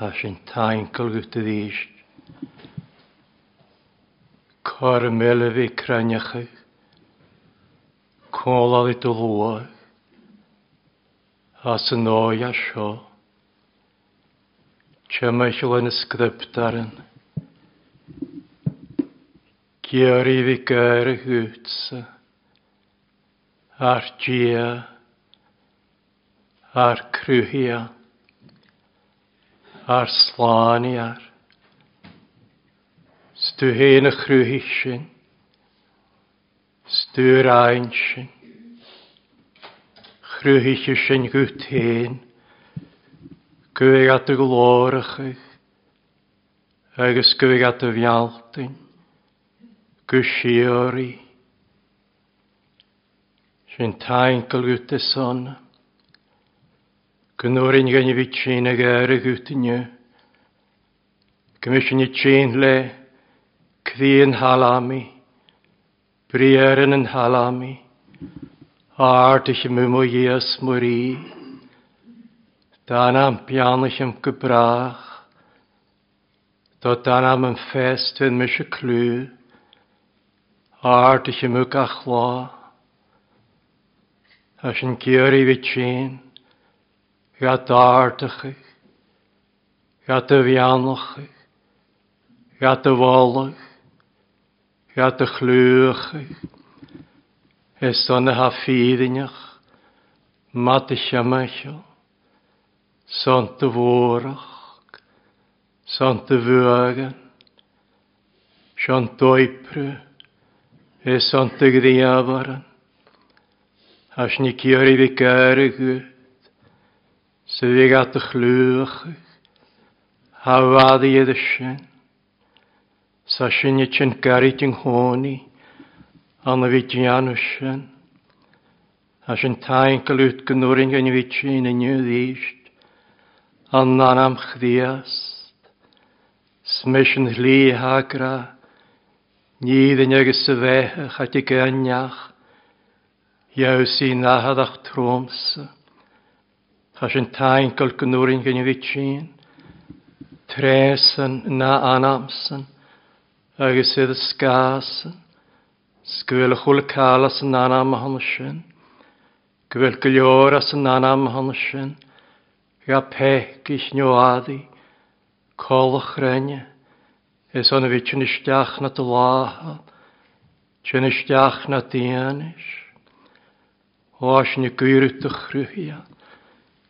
a sy'n tainkel gyda ddys. mele fi craniach i, colal i dylwa, a sy'n oi a sio. Tjemaisio yn y Gyr i fi gyr y hwtsa, a'r gia, a'r crwyhiad ar slani ar. Stw hen y chrwyhi sin. stw rhain sy'n, chrwyhi sin gwt hen, gwyg at y glorach eich, gwyg at y fialtyn, gwsiori, sy'n taen gylgwt y sonna. Cynnwyrin gan i fyd sy'n ag ar y gwtynio. Gymysyn i tîn er le, cdyn halami, briaren yn halami, art ich ym mwy ies mwri. dan am pian ich ym gybrach, do dan am yn ffest yn mys y clw, art ich ym mwy gachlo, as yn gyr i fyd sy'n, Gatartig, gatavianig, gatawallig, gatagleurig, is. Dan de hafirinjig, sant sante worig, sante de shantoipru, is sante griavaren, de vikargu, Sydd at y chlwch, hawad i ddysyn. Sa sy'n i ti'n garid yng nghoni, anna fi ti'n anwysyn. A sy'n taen galwyd gynnwyrin gan i fi ti'n yn yw ddysg, anna am chdiast. Smys yn hli hagra, nid yn ygys y fech a ti gynnach iaw sy'n ahadach trwmsa. Tá sin tain gol gnúrin fi vitsin, trésan na anamsan, agus iad skásan, sgwyl y chwl cala yn anam hon sy'n. gwyl gylioor yn anam hon sy'n. ga pech ich nioaddi, kolch renje, is on fi vitsin isteach na dy lahal, sin isteach na dianish, oas ni gwyrt y chrwyhiad,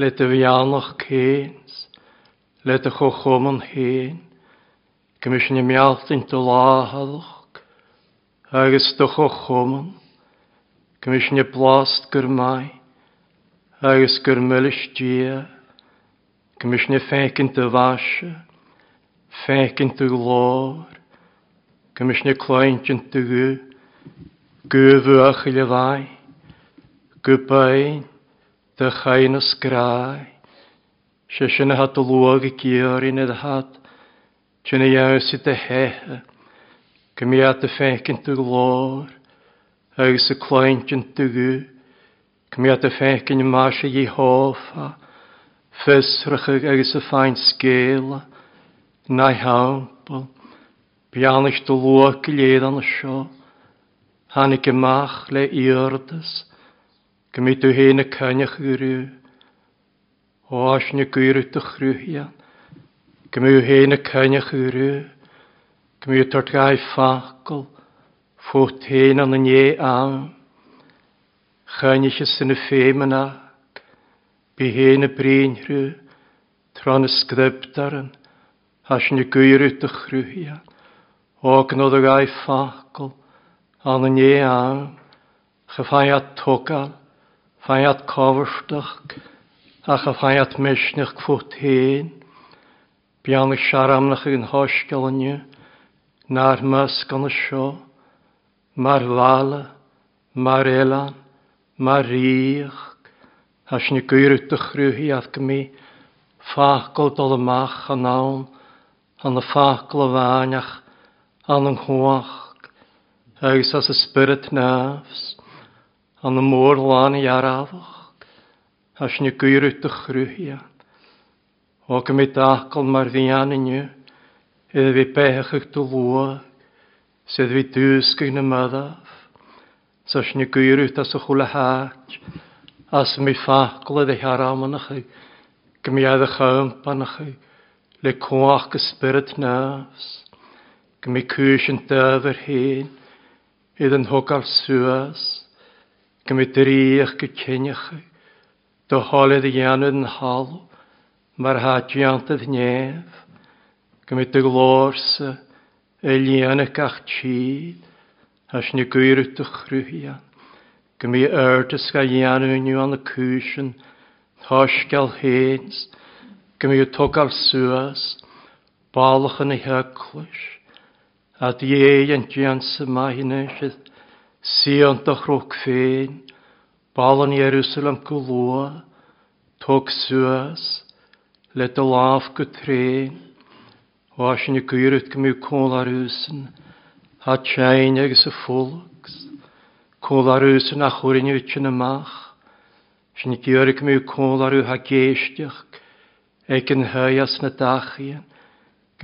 le a bhíannach céins, le a chochom an héin, Gomis sin i mealtain do láhallach, agus do chochoman, Gomis sin i blast gur mai, agus gur mullistí, Gomis sin i fécin do bhaise, fécin do glór, Gomis sin i cláintin do gu, gufu a chuile bhaid, gupain, dy chain os grai. Se sy'n hat o lwag i gyr giorin edd hat, sin ei aws i dy hehe, gymi at y ffecyn dy glor, Agus y cloentyn dy gw, gymi at y ffecyn y mas i hofa, fysrach agus y ffain sgela, na i bianach dy lwag i leid an y sio, hanig y mach le iordys, Gymryd yw hyn y cynnych gyrw. O as asyn y gwyrw dychrwyhian. Gymryd yw hyn y cynnych yrw. Gymryd tord gai ffacol. Ffwt hyn yn y nie am. Chynnych y sy'n y ffeym yna. Bi hyn y brin rhyw. Tron y sgdybdaran. Asyn y gwyrw dychrwyhian. O gnodd y gai ffacol. Yn y nie am. Chyfai togal chaiad cofyrstach, ach a chaiad mysnach cwt hen, bian y siaramnach yn hosgol yn yw, na'r mysg yn y sio, ma'r lala, ma'r elan, ma'r riach, as ni gwyr yw dychrwyhi af gymi, ffacol dol mach a nawn, an y ffacol y faniach, an yng nghwach, agos as y spirit nafs, an y môr lan i arafach, as ni gwyr y ychrwyhia. O gymryd dacol mae'r fian yn yw, iddo fi bech ych dy lwa, sydd fi dwsg yn y myddaf, sas ni gwyr yt as y chwle hach, as mi ffacol ydy haram yn ychy, gymryd y chymp yn ychy, le cwach gysbyrd nafs, gymryd cwys yn dyfyr hyn, iddyn hwg ar sŵas, Gymryd drych go cynnach. Do holid y ianod yn hal. Mae'r hadiantydd nef. Gymryd dy glorsa. Y lianach ach tîd. As ni gwir y dychrwyhian. Gymi erdys ga ianw yw an y cwysyn. Hosgal hens. gymryd y togal sŵas. Balach yn y hyglwys. A di ei yn dian sy'n mae hyn sydd. Sion doch rwg ffein, balon Jerusalem gwlwa, tog sŵas, le dy laf gwtrein, wasyn y gyrwyd gymyw cwl ar ysyn, a tjain agos y ffwlgs, cwl ar ysyn a chwrin yw tyn y mach, sy'n y gyrwyd gymyw cwl ar yw ha geisdiach, ag yn hyas na dachian,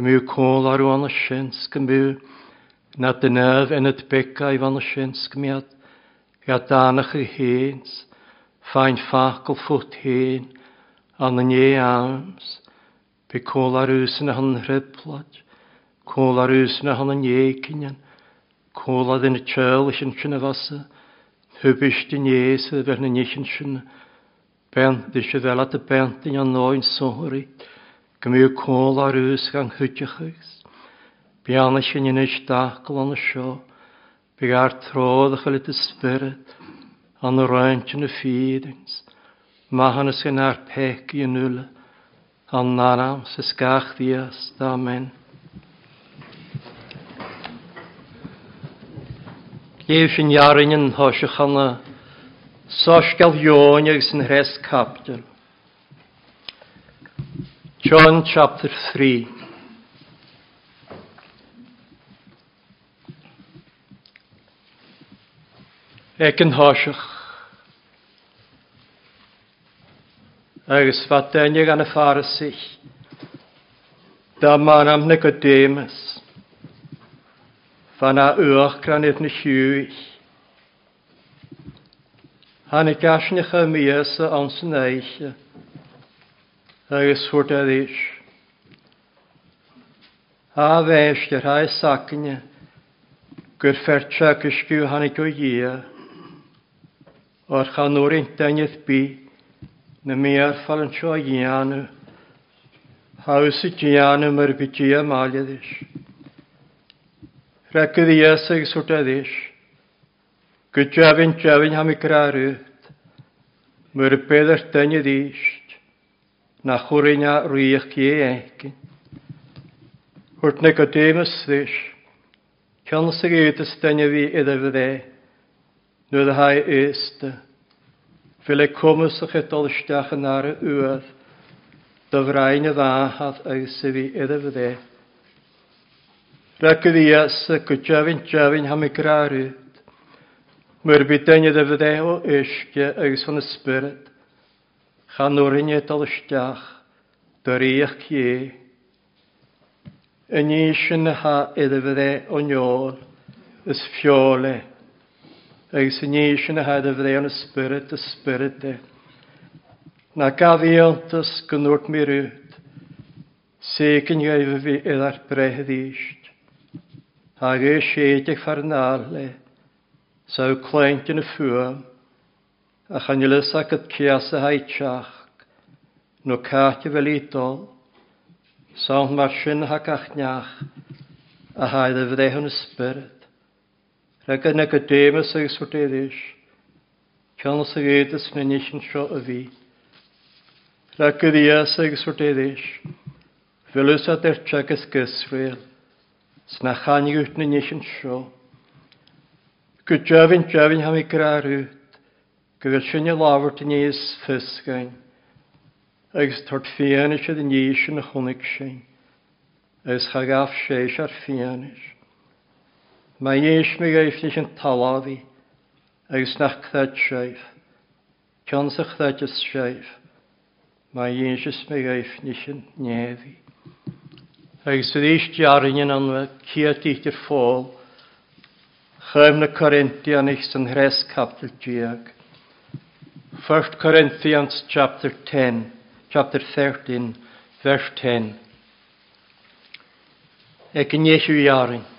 gymyw cwl ar yw an y syns, gymyw na dynadd yn y beca i fan y siensg miad, ia danach y hens, fain ffacl ffwt hen, an yn ie arms, pe col ar ys yn hon rhyblad, col ar ys yn hon yn ie cynian, col ar yn y tjel ys yn sy'n y fasa, hwbys dyn ie sydd fel yn eich yn sy'n, bent ys y fel at y bent yn anoen sohori, gymryd col ar ys gan hwdiochus, Bianna sy'n yn eich dachgol yn y sio, bigar trodd a chael y spirit, an y rwynt yn y ffidings, mahan ys gan ar pec i yn an nanam sys sgach ddias, amen. Leif sy'n jarin yn hosych anna, sosgal yon ag sy'n hres capdol. John chapter 3 ag yn hoisiach. Agus fa fadainnig gan y ffarasich, da man am Nicodemus, fa na a ywch gran idd na hiwch. Han i gasnich a mias y ons yn eiche, agus hwrt a ddys. A feisg yr hae sacne, gyr fertra gysgw hanig o ie, o'r chanwr ein dynydd bi na mi ar ffalyn sio a gianw. Haws i gianw myr bydi a maliad ys. Rhagydd i ysig swtad ys. Gwydiafyn jafyn ham i grarwyd. Myr bydd ar dynnydd isht. Na chwrin a rwych i egin. Hwrt na ddys. ysdys. Cynnwysig i ydys dynnydd i iddo fydde nu a ha éiste. Fi cwmys o'ch edol ysdiach yn ar y wedd, dy frain y ddahad agos i fi iddo fydde. Rhaid gyddias y gwyjafin jafin ham i grarwyd, mw'r bydain iddo fydde o ysgia agos o'n ysbryd, chan o'r un ysdiach, dyr eich cie. Yn eisiau na ha iddo fydde o niol, ys fiole agus yn eisiau na had y fyddeon y spirit, y spirit de. Na gafiantas gynnwrt mi rwyd, segyn gael fi edda'r brehyd eisht. Ag e siedig farnale, saw cleint yn y ffwam, a chanilys ac at cias a haitiach, no cati fel idol, sawn mar sy'n hag achniach, a haedd y fyddeon y spirit. Rhaid yn y gydemus ag yswrdeiddys. Cion os y gydys yn unig yn sio y fi. Rhaid y ddias ag yswrdeiddys. Fylwys a dertia gys gysrael. Sna chan i gwrt yn unig yn sio. Gwydjafyn jafyn ham i grarwyd. Gwyd sy'n i lawr dyn i ffysgain. Agus tord fianys ydyn i sy'n ychwnig sy'n. Agus chagaf seis ar fianys. Mae nes mi gaifnis yn talafi, agus nach chdad seif, cion sa chdad ys seif, mae nes mi gaifnis yn nefi. Agus fydd eich diarin yn anfa, ciat eich i'r ffôl, chaim na Corinthian eich sy'n hres capdyl diag. 1 Corinthians chapter 10, chapter 13, verse 10. Ek in Jesu jaring.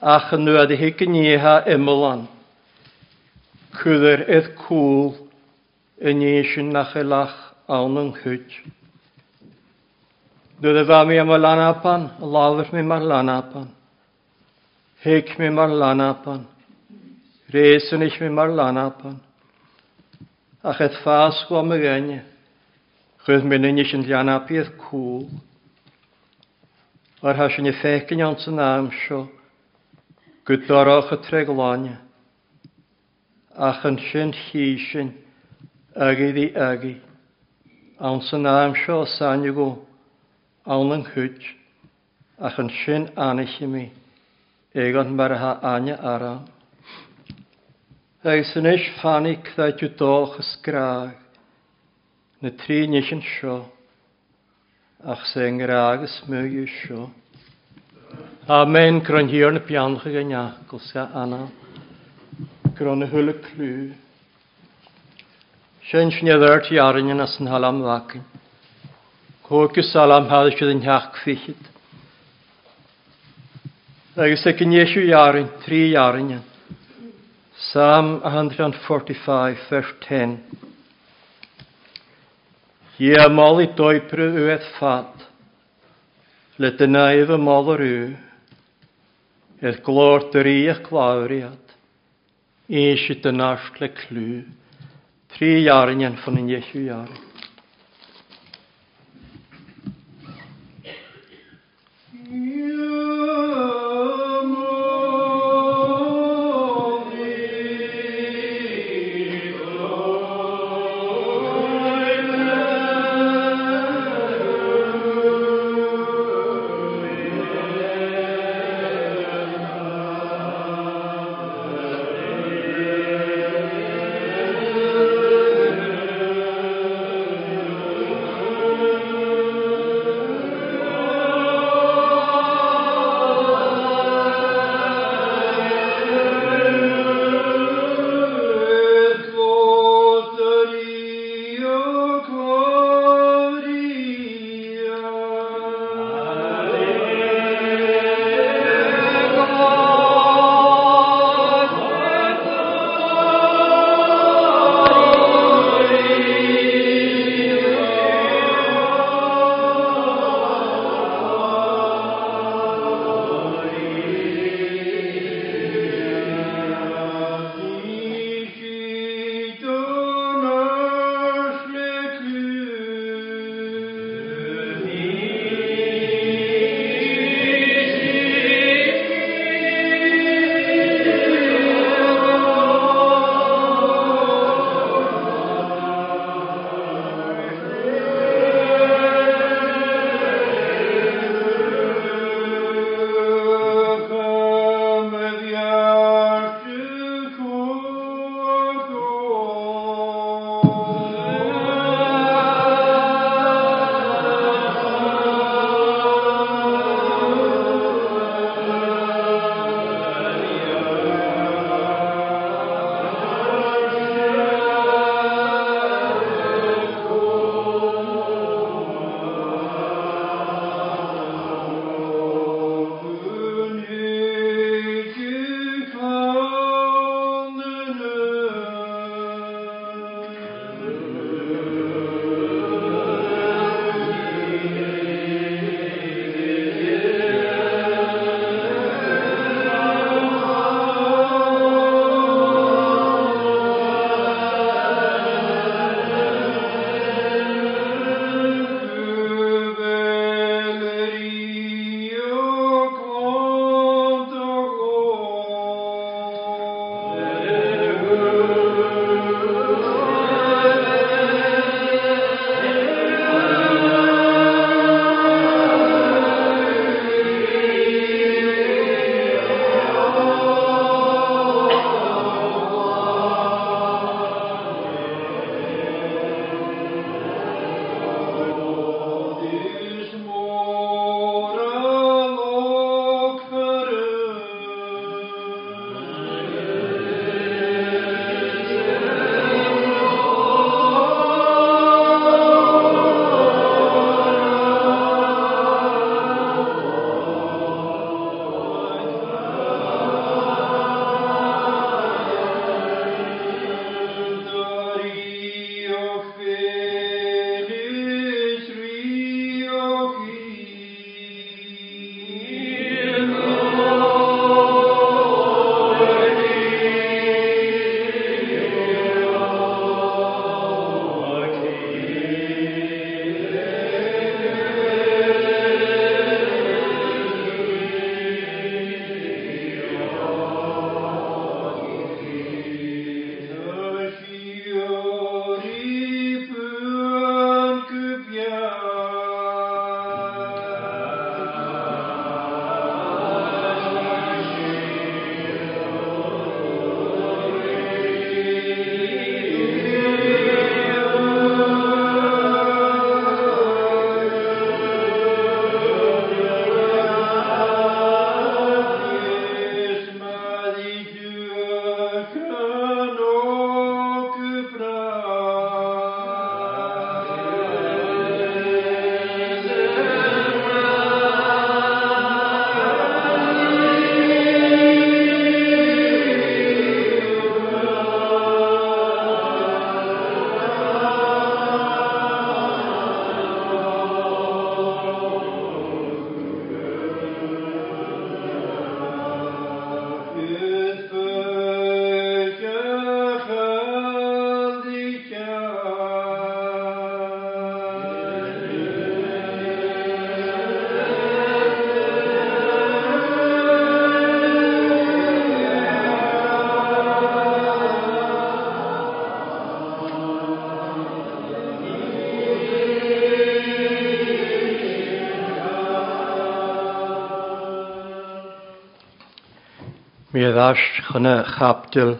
ach yn nhw adhi gynnyha ymlan. Cwydder edd cwl yn eisiau nach elach awn yn chwyd. Dwi'n dda mi am y lanapan, lawr mi ma'r lanapan. Heg mi ma'r lanapan. Reisyn eich mi ma'r lanapan. Ach edd ffas gwa my gynnyha. Chwydd mynd yn eisiau lanapiaeth cwl. Ar hasyn i ffecyn iawn sy'n am sio gydorach y treglania, ach yn sy'n chysyn, agi ddi agi, awn sy'n am sio sanigw, awn yn chwyd, ach yn sy'n anych i mi, egon mar ha ania ara. Ag sy'n eich ffani cdai gwydorach ysgrag, na tri nes yn sio, ach sy'n graag ysmwg i sio. Amen. Gron Gronhir na bianach ag anach gosa anna. Gron y hwyl y clw. Sian sniadar ti arin yn as yn halam ddacyn. Cwg Cwgys alam hadd sydd yn hach ffychyd. Agus ag yn iesiw iarin, tri iarin yn. Psalm 145, vers 10. Ie amol i doipr y wedd ffad. Le dyna i fy mol yr yw. Er glóirtaríoch chláiriad, éisi den náis le clú, tríhearan an fan in dhéisiúhearan. mi a ddás chana chapdil,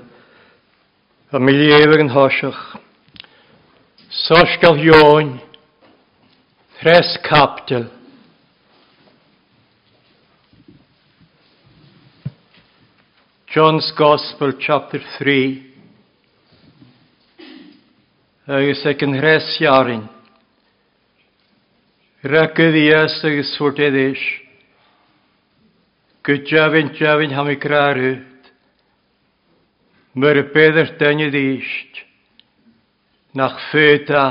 a mi liefag yn hosiach. Sos gael ioen, rhes capdil. John's Gospel, chapter 3, agus ag yn rhes iarin. Rhagydd i as agus fwrt edrych, Gydjafyn, jafyn, ham i grarwyd. Mae'r bedd yr i ddysg. Nach ffyda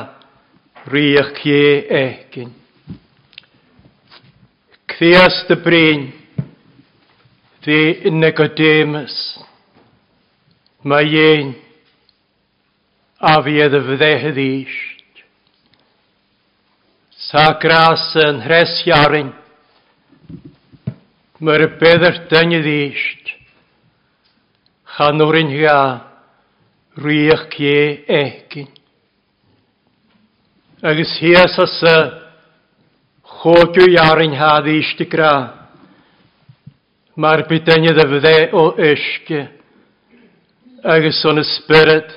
rhych cie egin. Cthias dy brin, ddi Nicodemus, mae ein a fi edd y fyddehydd eist. Sa gras yn hres iarin, Mae'r beddyr dyn i ddysg. Chanwr yn hia, rwych cie egin. Agus hias as y chodw iar yn ha ddysg i gra. Mae'r bydyn i ddyfydde o ysgu. Agus o'n ysbryd.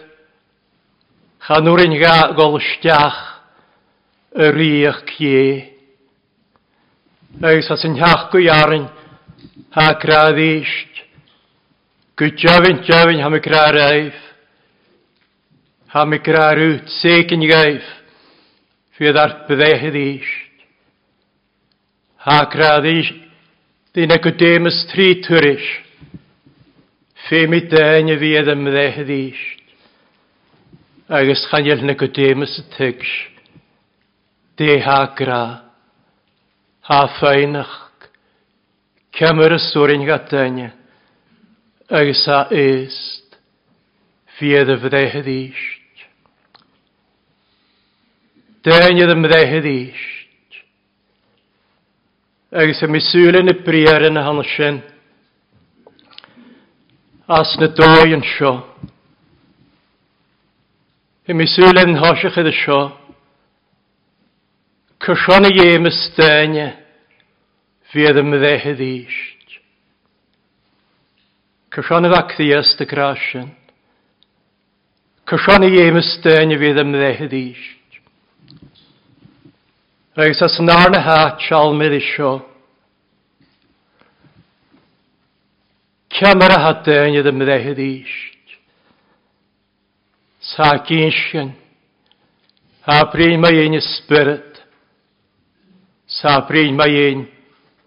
Chanwr yn hia golstiach y rwych cie. Agus as yn hiach gwyarn, ha kravist. Gudjavin javin ha mikrareif. Ha mikrarut seken gaif. Fydd ar byddehydist. Ha kravist. Dyn ag ydemus tri tyrish. Femi dyn y fydd ym am ddehydist. Agus chanel na gydemus y tygs. De ha gra. Ha ffeinach. Cemyr y sŵrin gadain, Agus a eist. fiedd y fyddehydd eist. Dain ydd y myddehydd isht. Agos y misŵl yn y briar yn y hansyn, as na dói yn sio. Y misŵl yn hosiach ydy sio, Cysio na ie mys dain, fydd y myddehydd eist. Cysian y facthi ys dy grasion. Cysian i eim ystyn y fiad ym ddehyd eist. Rhaid as yn arna hat sial mynd isio. Cymer a hadyn i ddim ddehyd eist. Sa gynsyn. A brin mae ein ysbryd. Sa brin mae ein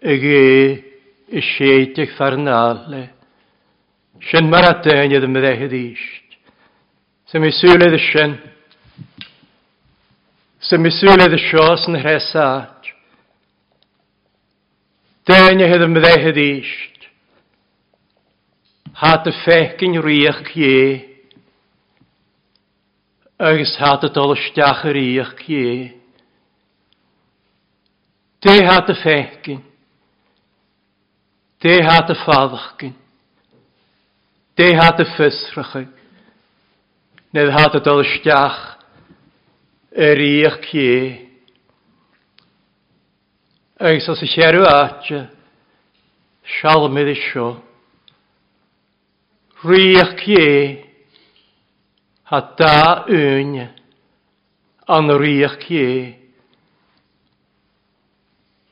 ag y séitich farnale. Sin mar a daine am ddechyd ist. Sy'n mi sŵledd y sin. Sy'n mi sŵledd y sios yn hresat. y hyd y ddechyd ist. Hat y fechgyn riach cie. Agus hat y dol y yr riach cie. Dé hat y fechgyn. Dé hat a fádach gin. De hat a fysracha. Nid hat y dal stiach y riach cie. Agus os y sierw atio, sialmydd isio. Riach cie, ha da yn an riach cie.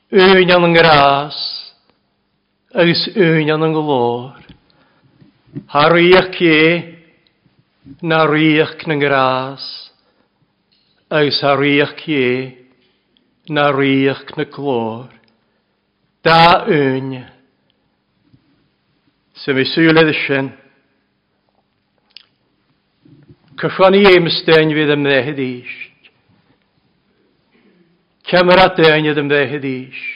Yn an ngras, agus úan an glor. Ha riach é na riach yn gras, agus a riach é na riach na chlór. Da úne, sa mi súla sin, Cychwan i eimstein fydd ymddehyd eisht. Cymra dein yd ymddehyd eisht.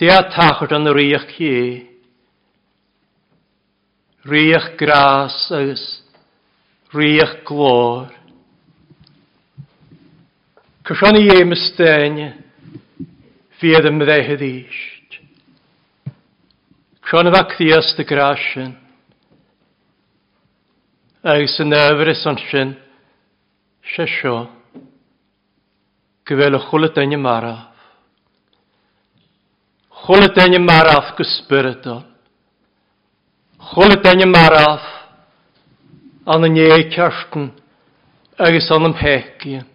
Dé a tachart an rioch ché. Rioch grás agus rioch glór. Cysio ni eim ystyn fydd ym ddehyd eisht. Cysio ni facthias dy grasyn. Agus yn efrys ond sy'n sesio gyfel o chwlet yn y marach. Chwle dyn denne maraf gysbyrydol. Chwle dyn denne maraf an yn ei cyrsten agos an ym hegien.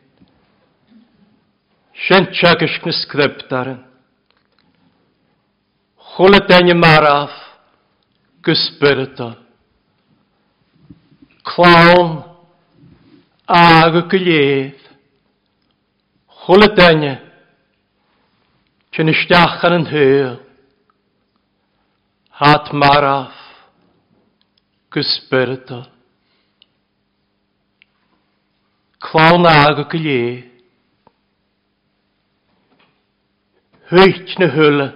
Sian tiagys gna sgrypdaren. Chwle denne maraf gysbyrydol. Clawn ag y gyleif. Chwle denne Sy'n isteach yn yn hyl. Hat maraf. Gysbyrdo. Clawn ag o gyllu. Hwyt na hwyl.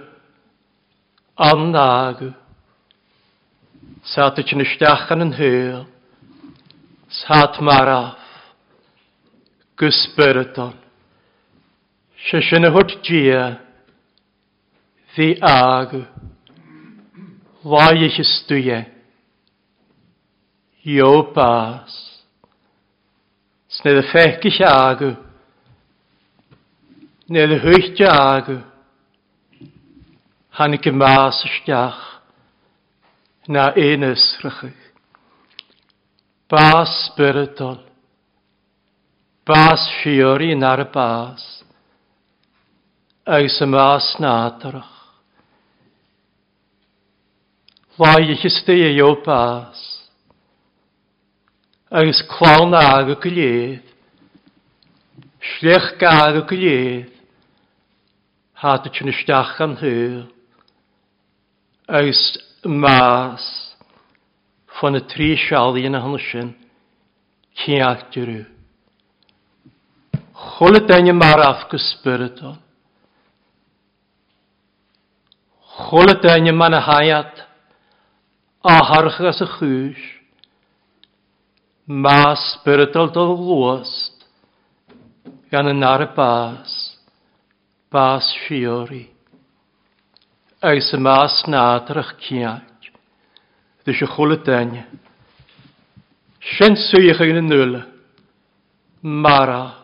An ag. Saat sy'n isteach yn yn hyl. Sat maraf. Gysbyrdo. Sy'n hwt dia fi águ. eich stuie. Jo bás. Sned ffec eich ag. Ned a huichte ag Han a maas steach. Na énesrachig. Bas spiritol. Bás fiori nar bás. Agus a maas nátarach. Vai ich e o bas. Agus clawn ag y glydd. Slech gag y glydd. Hat y chyn ystach an hyl. Agus mas. Fan y tri sial i yn y hwnnwysyn. Cyn ag dyrw. Chwl y dyn mar af gysbyrydol. Chwl y dyn y hayat aharchas a chúis, má spirital do lúast gan an ar a bás, bás siori. Ag sa más nádrach ciaag, dy se chula daine. Sin suíach ag maraf.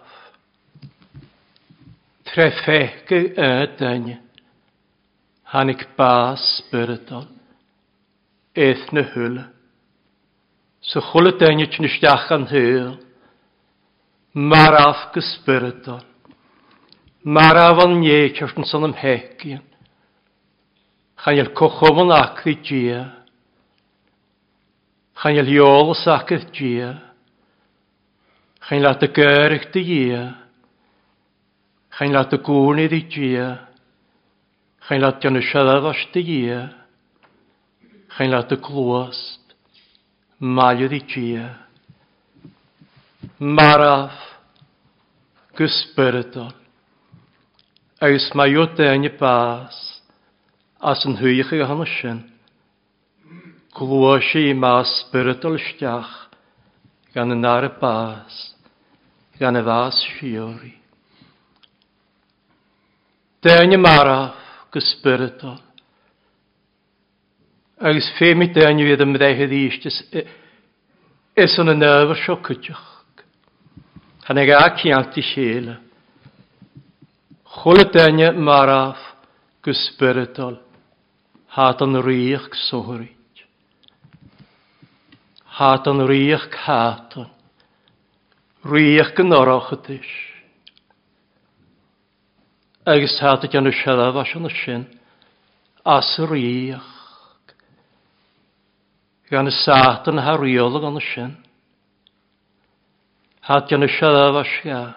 eith na húla. Sa chula dainit nisteach an húl, mar af gyspyrdol, mar af an nieithart yn son ymhegion, chan i'l cochof yn acri gia, chan i'l iol os acrydd gia, chan iel at y gyrch dy gia, chan iel at y gwn iddi gia, chan iel at y siarad os dy gia, Geen laten kloost. Majoritia. Marav. Gespiriton. Eus majote en je paas. als een huige hannesjen. je maas spiritual stach. Gaan een nare paas. Gaan een waas fiori. Tenje marav. Gespiriton. agus féimi daine bhéad am réthe ríistes is an an nehar seo cuteach. Hanna ag acianta chéile. Chla daine marráh go spiritol há an riíoch sohairíid. hat an riíoch hatan riíoch go nóráchatis. agus hat háta an siarad sealah an y sin as riíoch gan y satan hariolog y sin. Hat gan y siadaf asia.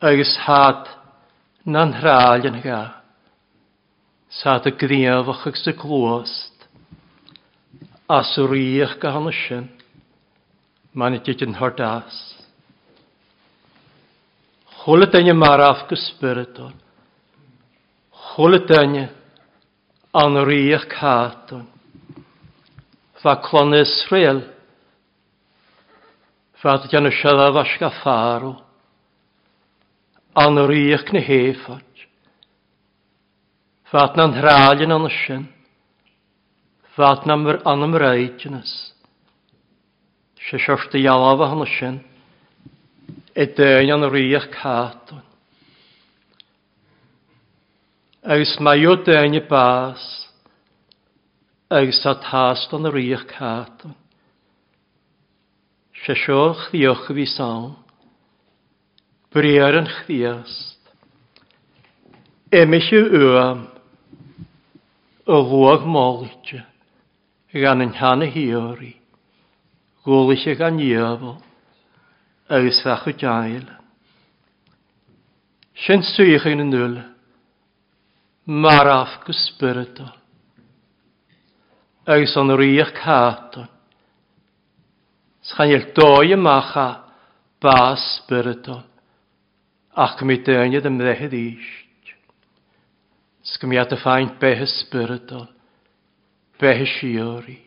Agus hat na'n hrael yn ga. Sat y gdiaf o'ch ag sy glwast. As yr i'ch gan y sy'n. Mae'n edrych yn hordas. Chwle dyna maraf gysbyrydol. Chwle dyna an riach i'ch catwn fa clon Israel, fa dy gan y siadda asga ffaro, an yr iach na hefod, fa dy na'n hralyn an ysyn, fa dy na'n myr an ymraidynys, se siwrt y ialaf an ysyn, e dyn an yr iach cadwn. Agus mae o dyn y bas, agus tá tástan a riíoch cátan. Se seoch a bhí sán, Briar an chdiast, Eimiisi uam o bhuaag mólite gan an chana hiíorí, ggólaise gan níabal agus fecha deile. Sin suocha na nula, maraf go spiritual agus an riach cáton. Schail dói macha bá spiritol, ach mi déine am ddehyd íst. Sgym iad y ffaint behe spiritol, behe siori.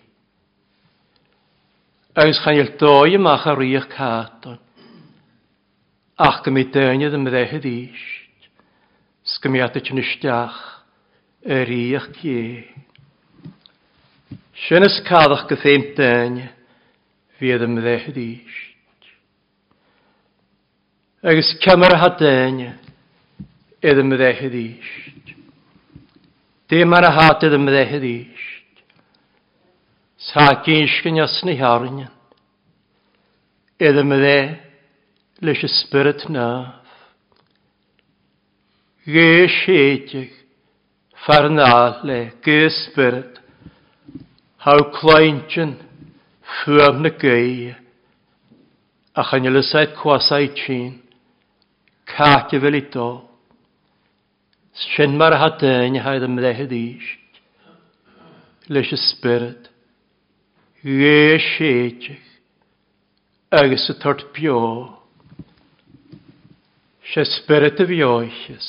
Agus chael dói macha riach cáton, ach mi déine am ddehyd íst. Sgym iad y tyn ystiach, yr iach. Sin is caddach go féim daine fiad am ddeichadíist. Agus cemar ha daine iad am ddeichadíist. Dé mar a hát iad am ddeichadíist. Sá cínsgan jasna harnian. Iad ym ddeichadíist. leis y spirit naf. Ge sietig, farnale, gys spirit, Hau kleintjen, fyr na gei. A chan yle said kwasai chin. Kaki vel i do. Sien mar hadain haid am ddehyd isg. Leis y spirit. Ie siedich. Agus y tort bio. Se spirit y fioichus.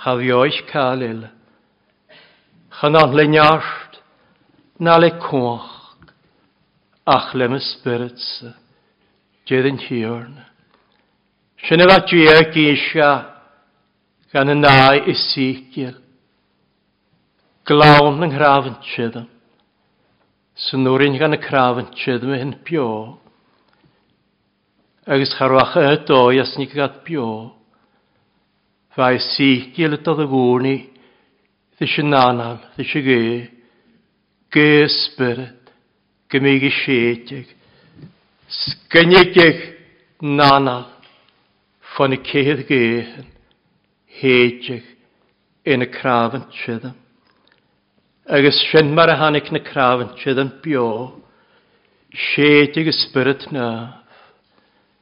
cha fioich cael ila. Chan anlen iach na le cwch, ach le my spirits dydd yn hiwrn. Sy'n efo diar gysia gan y nai isigil. Glawn yng nghrafn tydym. Sy'n nwrin gan y crafn tydym yn bio. Agus charwach y doi as ni gad bio. Fai sigil y dod y gwrni, ddys yn anam, ddys y gyd. Gyspyret, gymig i siedig, sgynigig nana, ffon i cedd gehen, heidig yn y crafn tydym. Agus sy'n mar a hanig na crafn tydym bio, siedig ysbyrt na,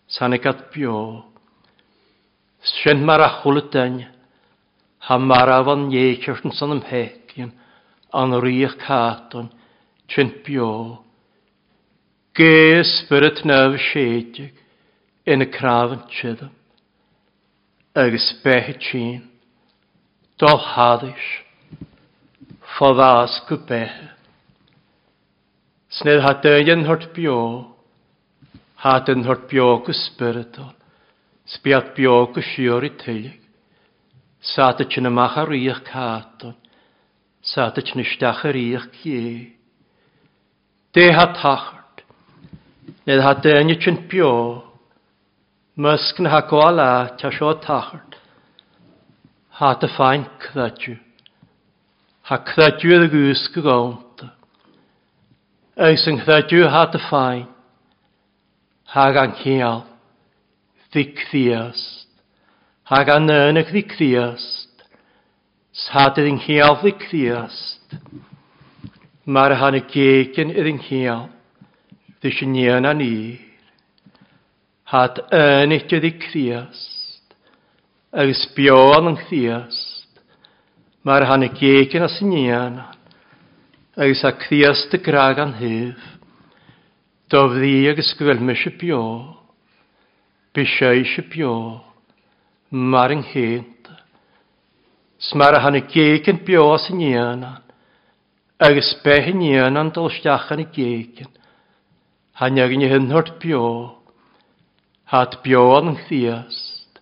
sanig at bio. Sy'n mar a chwlyd ha mar a fan iechyrn san ymhet, an rich carton, chint bio. Ge spirit nef shedig in y crafn chidam. Agus behe chin, dol hadish, foddas go behe. Sned ha dyn hort bio, ha dyn hort bio go spiritol, spiat bio go i tylig. Sa dy chyn ymach ar rich caton, Sadat na stachar íoch gie. De ha tachart. Nid ha dynnu chyn bio. Mysg na ha gwala ta sio tachart. Ha dy ffain cydadju. Ha cydadju ydw gwsg gawnt. Eis yn cydadju ha dy ffain, Ha gan cial, Ddic ddiast. Ha gan nynach ddic ddiast. Sadyn yn hiaf i Criast. Mae'r han y gegin ydy'n yn hiaf, ddys yn ian a'n i. Had yn eich i Criast, agos bion yn Criast. Mae'r han y gegin as yn ian, agos a Criast y graag an hyf. Dof Dofddi agos gwelmys y bio, bysau y bio, mae'r yng hyn smar a hanna géigen beás in éanaan, agus behin éanaan dal steachan i géigen. Han ni i hynhort bio, hat bio an chdiast,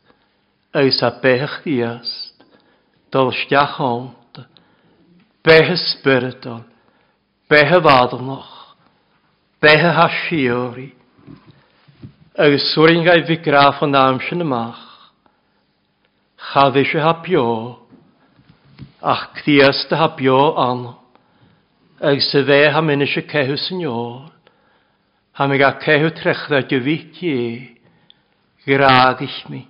Eis a bech chdiast, dal steach ond, bech ysbyrydol, bech y fadlnoch, bech y hasiori, agus sŵrin gai fi graf o'n amsyn ymach, chaddi ha bio, ach chdiasta ha bio an, ag sa dde ha mynd eisiau cehu sy'n iol, ha mi ga cehu dy gyfit ie, graag ich mi,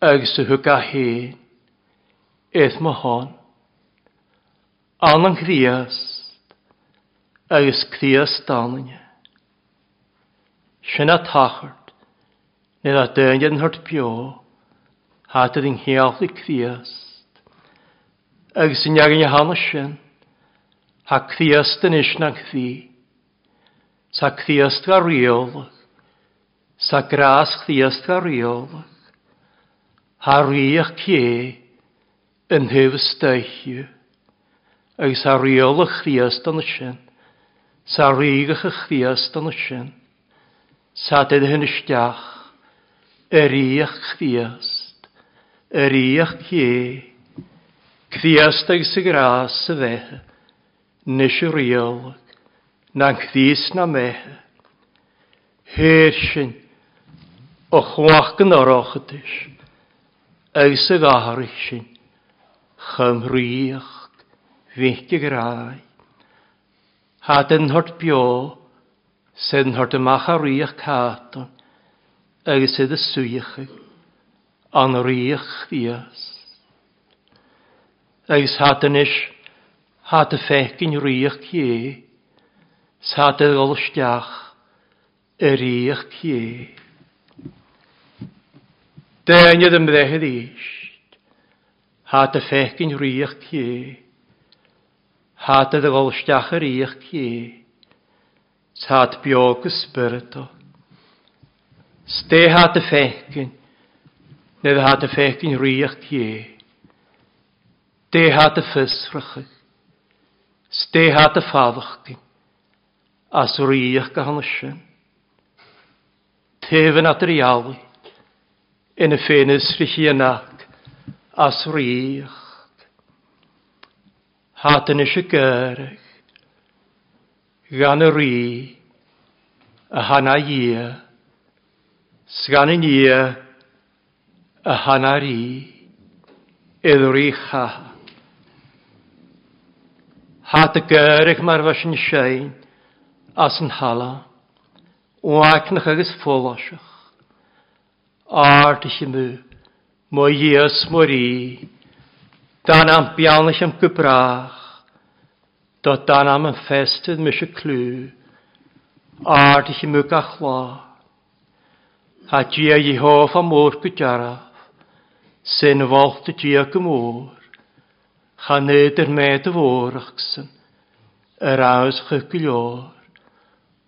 ag sa hwg a hen, eith ma hon, an yn chdiast, agos chdiast anan ie. Sian a tachart, nid a dyn yn hwrt bio, hat yng ngheall i chdiast, agus sy'n iag yn hana sy'n, ha cthiast yn isna cthi, sa cthiast ga riolach, sa gras cthiast ga riolach, ha riach cie yn hyfys deichio, agus ha riolach cthiast yn sy'n, sa rigach cthiast yn sy'n, sa dyd hyn ysdiach, y riach cthiast, y riach cie, Cthiastag sy gras y fe, nes y riol, na'n chdys na me. Hersyn, o chwach yn oroch ydys, ag sy gaharich sy'n, chymrwych, fynt y grai. Had yn hort bio, sy'n hort y macharwych caton, ag sydd y swych, an rwych fias agus hátanis háta fecin riach ché, sáta golsteach y riach ché. Dynnydd yn byddechyd eist, háta fecin riach ché, háta golsteach y riach ché, sáta biog ysbyrdo. Ste háta fecin, nid háta fecin riach ché. Déha a fysracha, stéha a fáhachtin, as ríach go hanna sin. Téhan at ar iála, ina fénis richi anach, as ríach. Hat yn eisiau gyrach, gan y rí, a hana ia, sgan yn ia, a hana rí, edrych ha. Hat y gyrrych mae'r fas yn sein as yn hala. Wac nach agus ffolosach. Art ich im mo ies mori. Dan am bianach am gybrach. Dot dan am yn festydd mis y clw. Art ich im gachla. Ha gia i hoff am môr gydaraf. Sy'n folt y gia gymôr. gaan neder mij te woorden. Er is gekleur.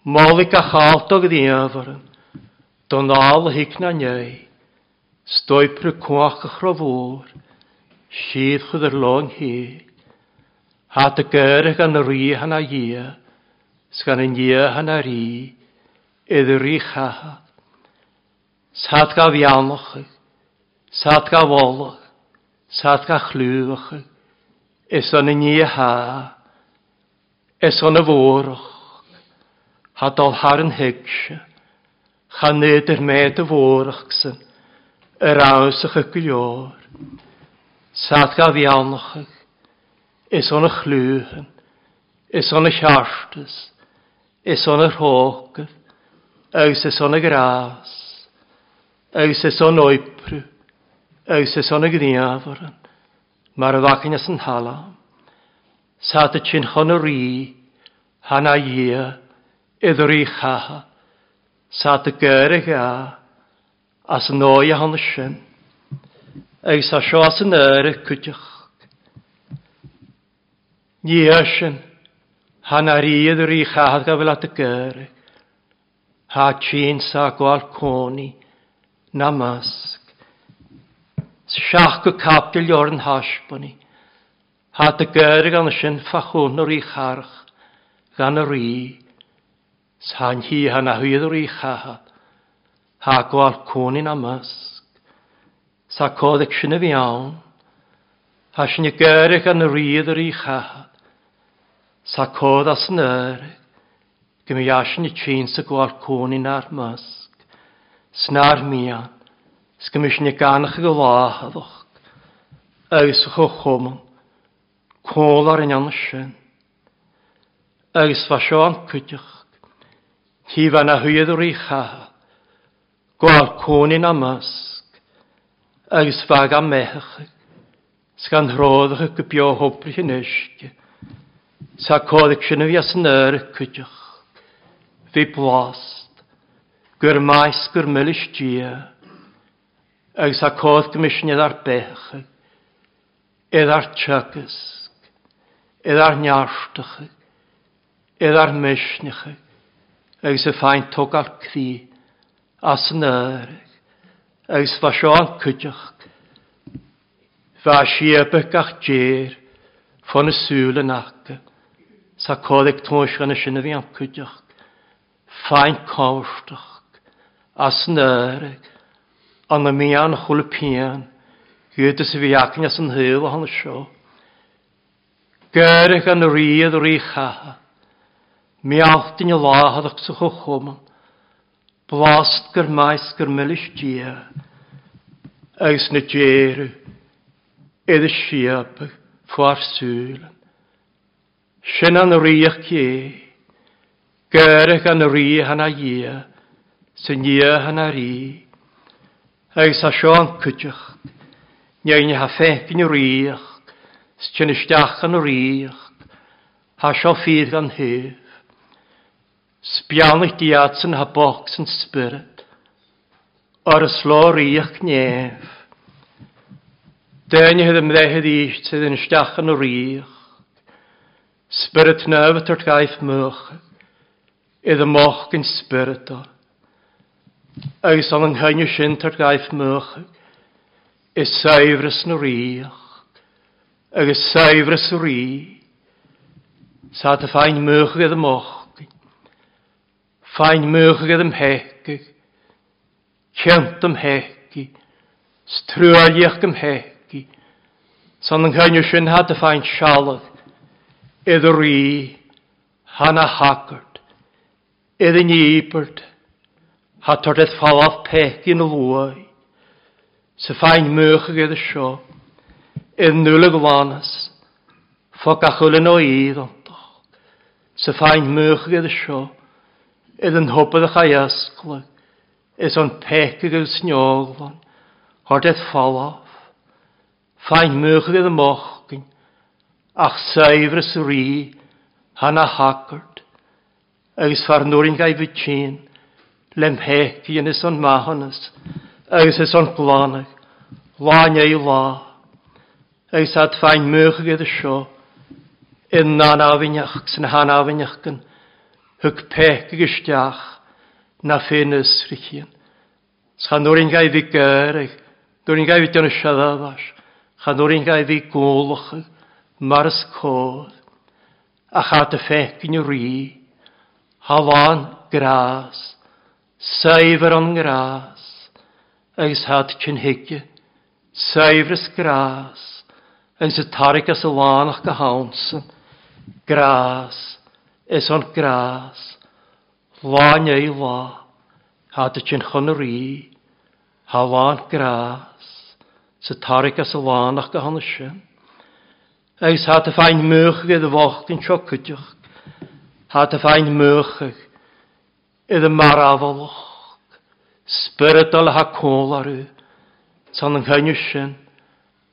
Mal ik een gehaald ook dieveren. Toen al ik naar jij. Stoi prekwakke grovoor. Schiet ge der lang heen. Had de keurig aan de rie aan haar jee. Schan in jee aan haar rie. de rie gaha. Ga vianlach. Sat ga wallach. Sat ga chluwach. is an y ni e ha, is an y fwrwch. ha dal har yn hygse, cha nid yr med y fwrwch sy'n, yr aws ych y gwylior, saad ga fianach ych, is an y chlwyhyn, is an y siartys, is an y rhogydd, Eus is on y gras, eus is on oiprw, eus is on y gniafran mar a bhachanas yn hala, sa a chin chona rí, hana dhia, idirí chaha, sa a gyrra ga, as an óia hana sin, ag sa seo as an aire cwtioch. Ní sin, hana rí idirí chaha ga at y gyr. ha chin sa gwal coni, namas. Siach go capdil jor yn hasboni. Ha dy gyr gan y sy'n ffachwn o'r i charch gan yr i. Sa'n hi hana hwydd o'r i chahad. Ha gwal cwnin am ysg. Sa coddeg sy'n y fiawn. Ha sy'n y gyr gan yr idd o'r i chahad. Sa codd as yn yrg. Gymru asyn i tîn sa gwal cwnin ar mysg. Snar mian. Sgymys ni ganach go láhadach, agus chu choman, cólar in anna sin. Agus fa seo an cwtioch, hi fan a hwyad o'r i chaha, gwael cwnin am asg, agus fag am mechach, sgan rhoddach y gybio hwbrych yn ysg, sa codig sy'n fi as yn yr cwtioch, fi blast, gwr maes gwr mylis diag, agus a cód gomisiniad ar becha, iad ar teagusg, iad ar nearstacha, iad ar misnecha, agus y ffain tog ar cri, as yn yrg, agus fa sio an cydioch, fa siabach ach djer, ffon y sŵl yn ac, sa codeg tŵs gan y sy'n y fi am cydioch, ffain cawrstach, as yn yrg, an mi an chwle pian, gyda sy'n fi acyn as yn hyl o'n sio. Gyrach an rydd o'r chaha, mi altyn y lahad o'ch sy'ch o chwm, blast gyr maes gyr mylis dia, agos na djeru, edd y siabach, ffwar sŵl. Sian an ryach gie, gyrach an ryach a ie, sy'n ie a ryach, agus a seán cwtiocht. Neu ha fecyn y rych, styn ysdach yn y rych, ha sio ffydd gan hyf. Sbian eich diad sy'n ha boc sy'n spyrd, o'r yslo rych nef. Dyn i hydd ymddehyd eich sydd yn ysdach yn y rych, spyrd nef at o'r gaif mwch. idd y moch yn spyrd o'r. Agus an an chaine sin tar gaith mchig, is saifras na ríoch, agus saifras a rí, sa a ffain mwch gyda mochg, ffain mwch gyda am hecig, cent am heci, strúaliach am heci, san an chaine sin hat a ffain sialag, iddo a rí, hana hacart, iddo a nípart, ha tordeth falaf pech yn lwy, sy ffain mwch ag edrych sio, idd nŵl y gwanas, ffog achol yn o idd ontoch. sy ffain mwch ag edrych sio, idd yn hwbydd ych aiasglyg, is o'n pech ag edrych snioglon, hordydd falaf, ffain mwch ag edrych mochgyn, ach saifr ys rhi, hana hagart, agus farnwrin gai fytyn, lem lemhe fi yn ison mahanys, agos ison blanag, laen ei la, agos ad fain mwych gyda sio, yn na'n afinnach, sy'n han afinnach gan, hyg pec gystiach, na ffyn ysrichyn. Sgan o'r un gai fi gyrach, dw'r un gai fi dyn y siadafas, gan o'r un gai fi gwlwch, mars codd, a chad y ffec yn y rhi, halan gras, Zuiver on graas, eis had chin hikje, zuiveres gras, en ze tarik als as waan gehaunsen, Gras, is on gras? laan jij la, had het chin honorie, ha laan graas, ze tarik als as alanach gehaunsen, eis had de fijn mugge de wacht in chokkutjuk, had de fijn mugge, idd marafoloch, spiritual ha cólarú, san an chainu sin,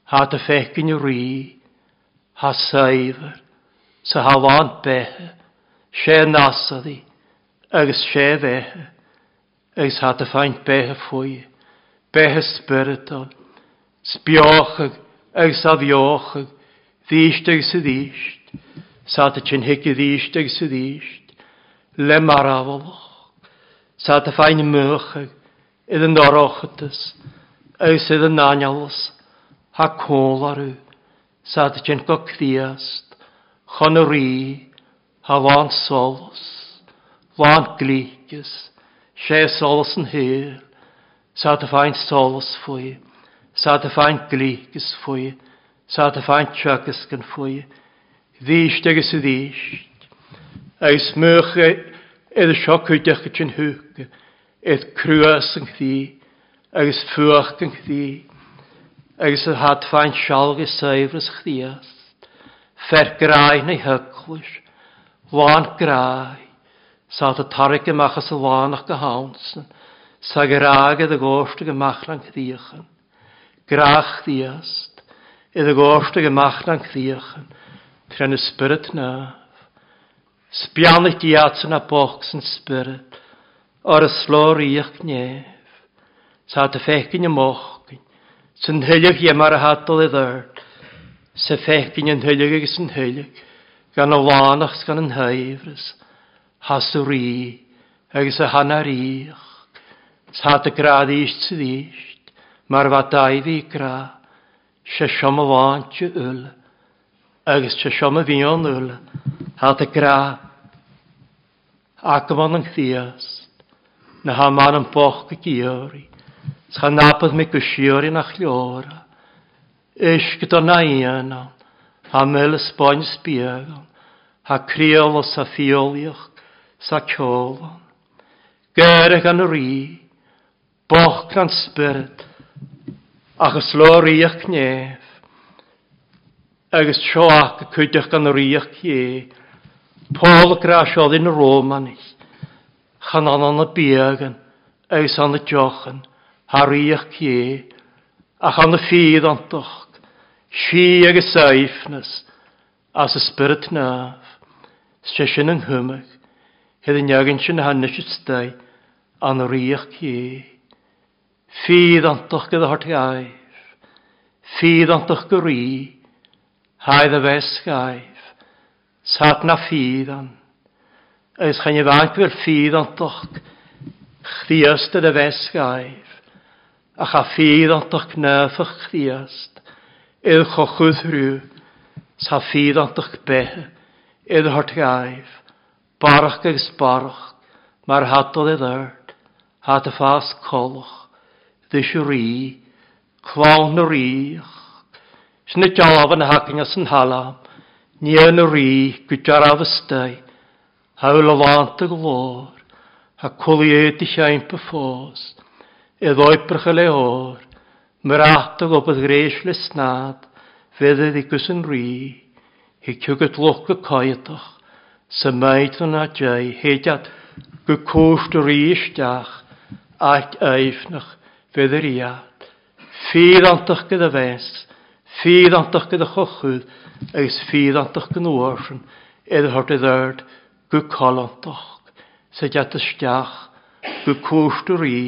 ha ta fecin rí, ha saifr, sa ha lánt bethe, sé nasadí, agus sé bhethe, agus ha ta feint bethe fwy, bethe spiritual, spiachag, agus a bhiachag, díist agus a díist, sa ta chin hici díist agus a díist, le marafoloch, Sa ta fain mwchag, idd yn dorochadus, eus idd yn anjalus, ha cólarw, sa ta jen go cdiast. chon y rhi, ha lan solos. lan glígus, sé solos yn hyr, sa ta fain solus fwy, sa ta fain glígus fwy, sa ta fain tjögus gan fwy, ddysg agus y ddysg, eus mwch e Edd siocw dech yn hwg, edd crwas yn chdi, agos ffwach yn chdi, agos y hadfain sialg y ys chdias, fer grai neu hyglwys, wan grai, sa ta tarig ymach as y wanach gyhawnsyn, sa graag edd y gosd gymach lan chdiachan, grach chdiast, edd y gosd gymach lan chdiachan, tren y spyrt na, Spiannych diats yn a box yn spirit, ar y slor i'ch nef, Sa dy fechgyn y mochgyn, sy'n hylig i ymar y hadol i ddyrd, sy fechgyn yn hylig agos sy'n hylig, gan y wanach gan yn hyfrys, haswr i, agos y hannar i'ch. Sa dy grad i'ch sydd i'ch, mae'r fadau fi gra, sy'n siom y lant y yl, agus te siom a fion yl, ha a gra, ac am an chdiast, na ha man yn boch go giori, cha napad me go siori na chliora, eis gyda na ianon, ha mel ysboen sbiegon, ha criol o sa ffiolioch, sa ciolon, gerach an y rhi, boch gan spyrd, achos lor nef, agus seoach go chuideach gan riach é. Paul gráisiodd yn Rómanis, chan anan y biegan, agus an y diochan, har riach é, a chan y ffydd antoch, si agus saifnas, as y spirit naf, sy'n yng nghymach, hedd yn iawn sy'n hannes y stai, an riach é. Ffydd antoch gyda hort i air, ffydd antoch gyda Haid y fes gaif, sat na vier dan, Ys chan i faint fyr vier dan toch, chdiast y fes gaif, a cha ffydd toch nef ych chdiast, ydd chochwyd rhyw, sa toch beth, ydd hort gaif, barach ag barach, mar hatol hat y ffas de ddys rhi, clawn Sy'n y jalaf yn hakin as yn halam, ni yn y rhi gwyda'r afystau, hawl o lant y glor, ha cwlied i siain py ffos, e ddoi brychel ei hor, myr atog o bydd greis le snad, fedd i gys yn rhi, hi cwgyd lwch y coedach, sy maid yn adjau, hediad gwcwst o rhi ysdach, ac eifnach fedd yr iad, ffydd antach gyda fes, Fydd antach gyda chochwyd, agos fydd antach gan oorsen, edrych hort i ddyrd, gwy col antach, sydd at ysdiach, gwy cwrst o'r i,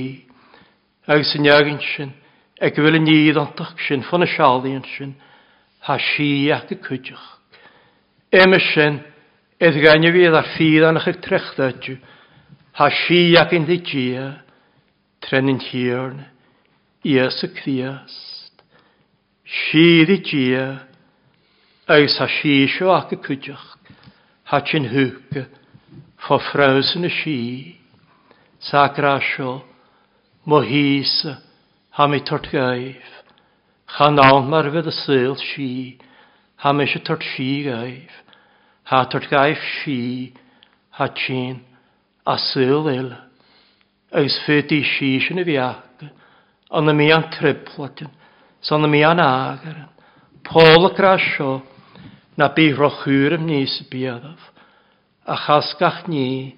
agos yn iagyn sy'n, ag y fel yn idd antach sy'n, ffon y sialion sy'n, ha si ac y cwydioch. Ema sy'n, edd gan ganyo fydd ar ffydd anach ag trechdadju, ha si ac yn ddigia, trenyn hirn, ias y Crias. Síri dia agus ha síisio ac y cwydioch ha chi'n hwg fo ffraws yn y sí sa grasio mo hys ha mi tort gaif cha nawn mar fydd y syl sí ha mi eisiau tort sí gaif. Ha tort gaif sí ha chi'n a syl il agus fydd di sí sy'n y fiag ond y mi an triplatyn son mi an agar. Pól grasio na bí rochúr am níos biadaf A chasgach ni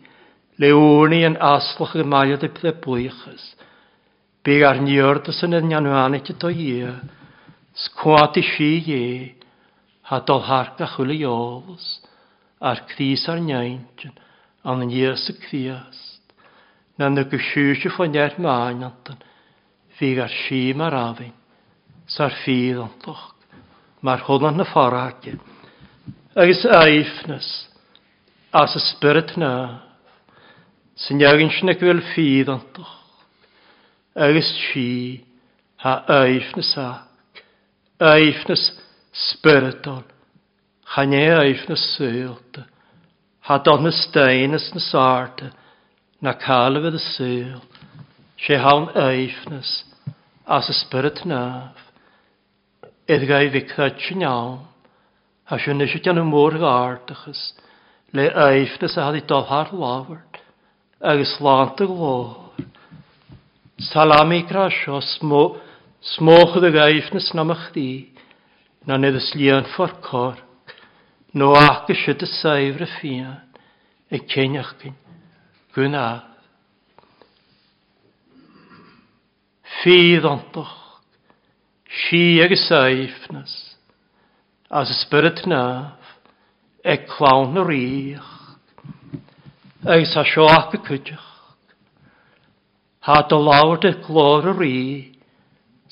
le leúni yn aslach y maiad y ple bwychas. Bí ar niordas yn yn anwanig y to ia. Sgwad i si ie. Ha dol harga chwili ols Ar cris ar nyaintyn. An yn ys y criast. Na nygwysysio ffoniau'r maen antan. Fi ar si mar afyn sa'r ffil doch. Mae'r hwnnw na ffordd Agus aifnas, as y spirit na, sy'n iawn sy'n ag fel ffydd antoch. Agus si, ha aifnas ac, aifnas spiritol, chan e aifnas sylt, ha don y steinas na sarta, na calfydd y syl, se hawn aifnas, as y spirit naf. Edga i fictad sinnaw, ha sy'n eisiau gan y môr gartachas, le aifta sa hadi dohar lawart, agus lant y glor. Salami grasio, smo, smoch dy gaifna snamach di, na nid ys lian ffordd corg, no ac ysio dy saifr y e y ceniach gyn, gwna. Fydd ontoch, Si ag y saifnas, as y spyrd naf, e clawn yr ich, sa sio ac y cydych, ha dy lawr dy glor yr e, i,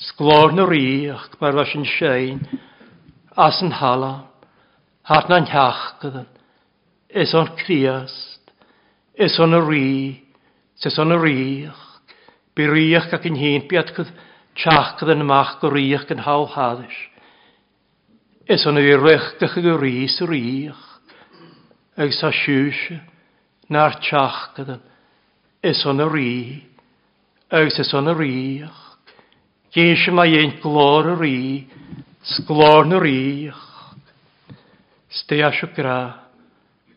sglor yr ich, mae'r fas yn sein, as yn halam, hat na'n hiach gydan, is o'n criast, is o'n yr e, i, sys o'n yr ich, byr ich ac yn hyn biad gydan, Teachcad yn mach go ríoch gan há hádis. Is an bhí richtach go rís ríoch, ag sa siúse na'r teachcad an is o'n a rí, agus is an a ríoch. Géise mai dhéon glór a rí, sglór na ríoch. Sté a sio gra,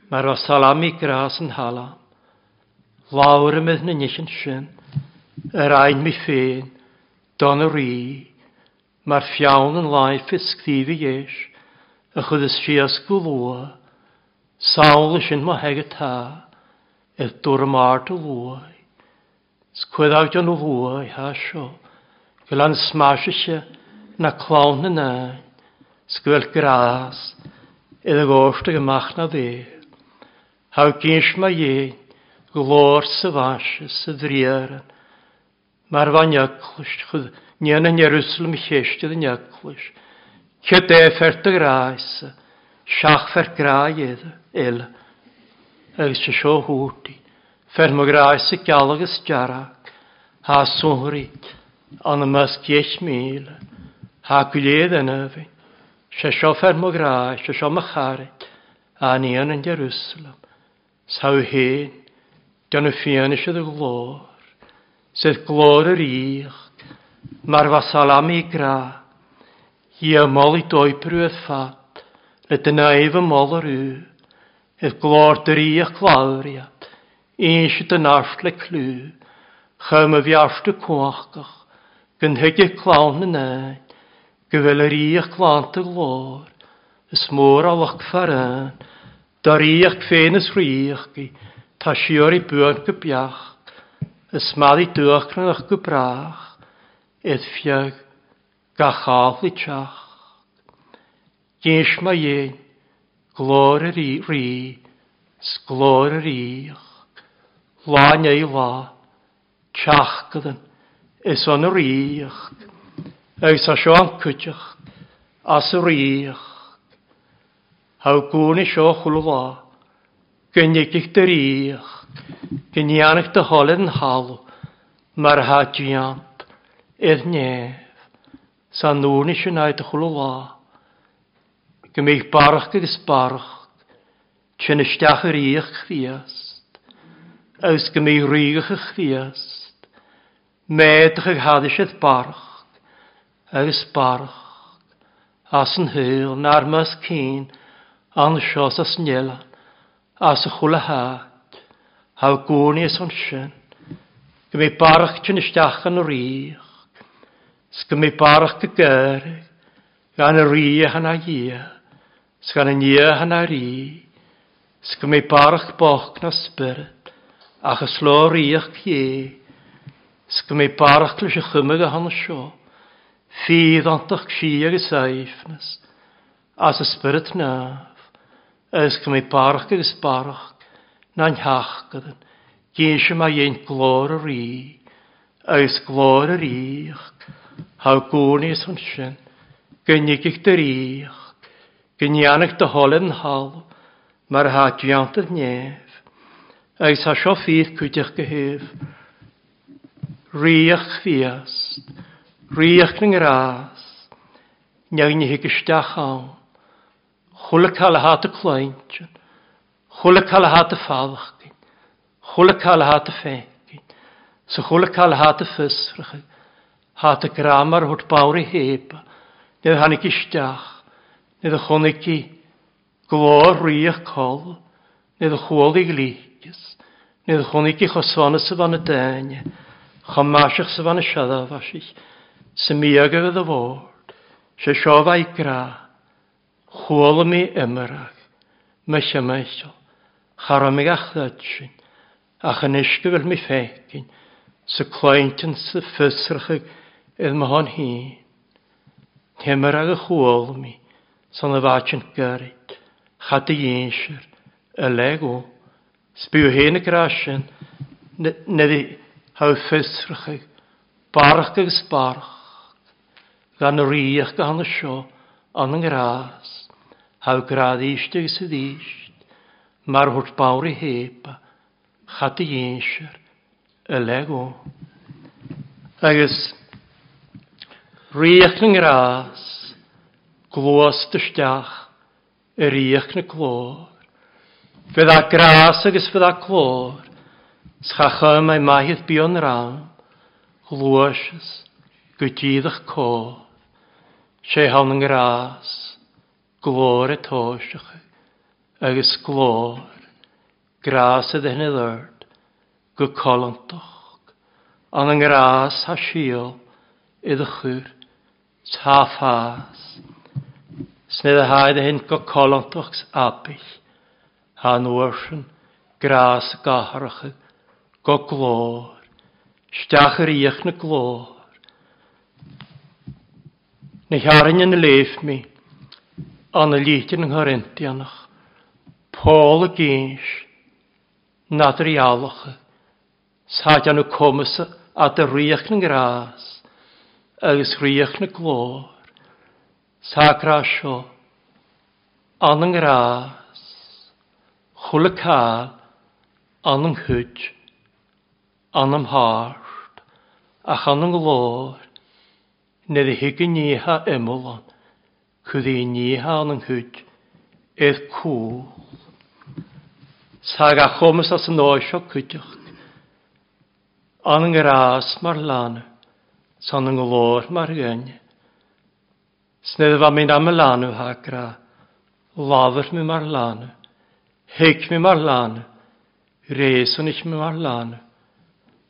mar o salami gras yn hala, lawr ymydd na nisyn sin, yr ein mi ffein, Don y rhi, mae'r ffiawn yn lai ffisgdif i eis, a chyd ys si asgwlwa, sawl ys yn mae heg y ta, edd dŵr y mar dy lwai. Sgwyd awd yn lwai, ha sio, gylan smash ysio na clawn yn na, sgwyl gras, edd y gorsd ag ymach na dde. Haw gynsh mae ie, glor sy fasys y ddriaran, Mae'r fa'n iaclwys, chyd nian yn Jerusalem chested yn neaclis. Cio defert y grais, siach ffert grai edda, el. Agus se sio hwti, fer mo grais y galag ys jarag, ha sŵrit, an y mas giech mil, ha gwyledd yn yfyn. Se sio fer mo grais, se sio macharit, a ni yn yn Jerusalem. Saw hen, gan y eisiau dy glor. sydd glór yr íocht, mar was salami gra, hi a mol i doi prwydd ffat, le dyna ef y mol yr yw, ydd glór dyr íoch glawriad, eisiau dyn arsle clw, chym y fiarsdu cwachgach, gynhygu clawn yn ein, gyfel yr íoch glant y glór, ys môr a lach ffaran, dar íoch ffein ys rhioch gi, ta siwr i bwyd gybiach, ys maddi yn o'ch gwbrach, edd fiag i trach. Gynsh ma ein, glor yr i ri, sglor yr ich, lan ei la, trach gydan, ys o'n yr ich, ys a sio'n cwtioch, as yr ich. Haw gwn i sio chwlwa, gynnig i'ch dyr ich, Gynianach dy holed yn halw, mar ha diant, edd nef, sa nŵr nes yn aed chwlw la. Gymig barach gys barach, chyn ystach yr iach chriast, aws gymig rygach y chriast, medach ag haddysedd barach, agos barach, as yn hyl, na'r mas cyn, an sios as nielan, as y chwla hach, Ha gwni son sin. Gymau barach ti'n ystach yn rîch. Sgymau barach gygyr. Gan y rî hana ie. Sgan y nie hana rî. Sgymau barach boch na spyrd. Ach y slo rîch cie. Sgymau barach lys y chymig a hana sio. Fydd antach si ag y saifnes. As y spyrd naf. Ysgymau barach ag y sbarach na'n hach hiachgadan, Ginse mae ein glor yr i, oes glor yr i'ch, haw gwnis hwn sy'n, gynnig i'ch dy'r i'ch, gynnianach dy holen hal, mae'r ha diant yr nef, oes ha sio ffydd cwydych gyhyf, riach fiast, riach yng ngras, newyn i hygysdach awn, chwla cael hat y clwynt, Chwle cael hat y ffalwch gyn. Chwle cael hat y fe gyn. So chwle cael hat y ffysrach. Hat y gramar hwt bawr i heb. Nid hannig i stiach. Nid y chwnig i glor rwych col. Nid y chwol i glígis. Nid y chwnig i chosona sydd fan y dyn. Chomasiach sydd fan y siadaf asich. Sy'n mi agor y ddofod. Se sio fai gra. Chwol mi ymyrach. Mae sy'n charamig achlaidsin, ach yn eisgu fel mi ffegin, sy cloentyn sy ffysrchig idd ma hon hun. Temer ag y chwol mi, son y fach yn gyrryd, chad y einsir, y lego, o, sbiw hen y grasyn, nid i haw ffysrchig, barach ag sbarach, gan y riach gan y sio, an yng ngras, haw gradd eistig sydd eisg, mar hwrt bawr i heba, chad i einsir, y lego. Agus, riach yn gras, glwys dystiach, y riach na glor. Fydd a gras agus fydd a glor, schacha mae maith bio'n ram, glwys, gydyddach cof, se hawn yn gras, glor y tosiach agus glór, grás a dhéine d'irt, go colantach, an an grás ha siol i dde chúr, tá fás, snéad a haid a hyn go colantach abill, ha nuarsin, grás gaharacha, go glór, stiach yr iach na glór, Na charan yn y leif mi, an y lítyn yng Nghorentianach. Pól y géis, nad yr álacha, sáid anú comasa a dy riach na grás, agus riach na glór, ságra seo, an an grás, chula cael, an yn hwyd, an am hart, a chan yn glór, nid y hig y níha ymwlan, chwyd i níha an yn hwyd, eith cwl. Sag a chomus as yn oesio cwtioch. An yn gras mar lan, san yn glor mar gyn. Snedd fa mynd am y lanw hagra, lafr mi mar lan, heig mi mar lan, reis yn ich mi mar lan.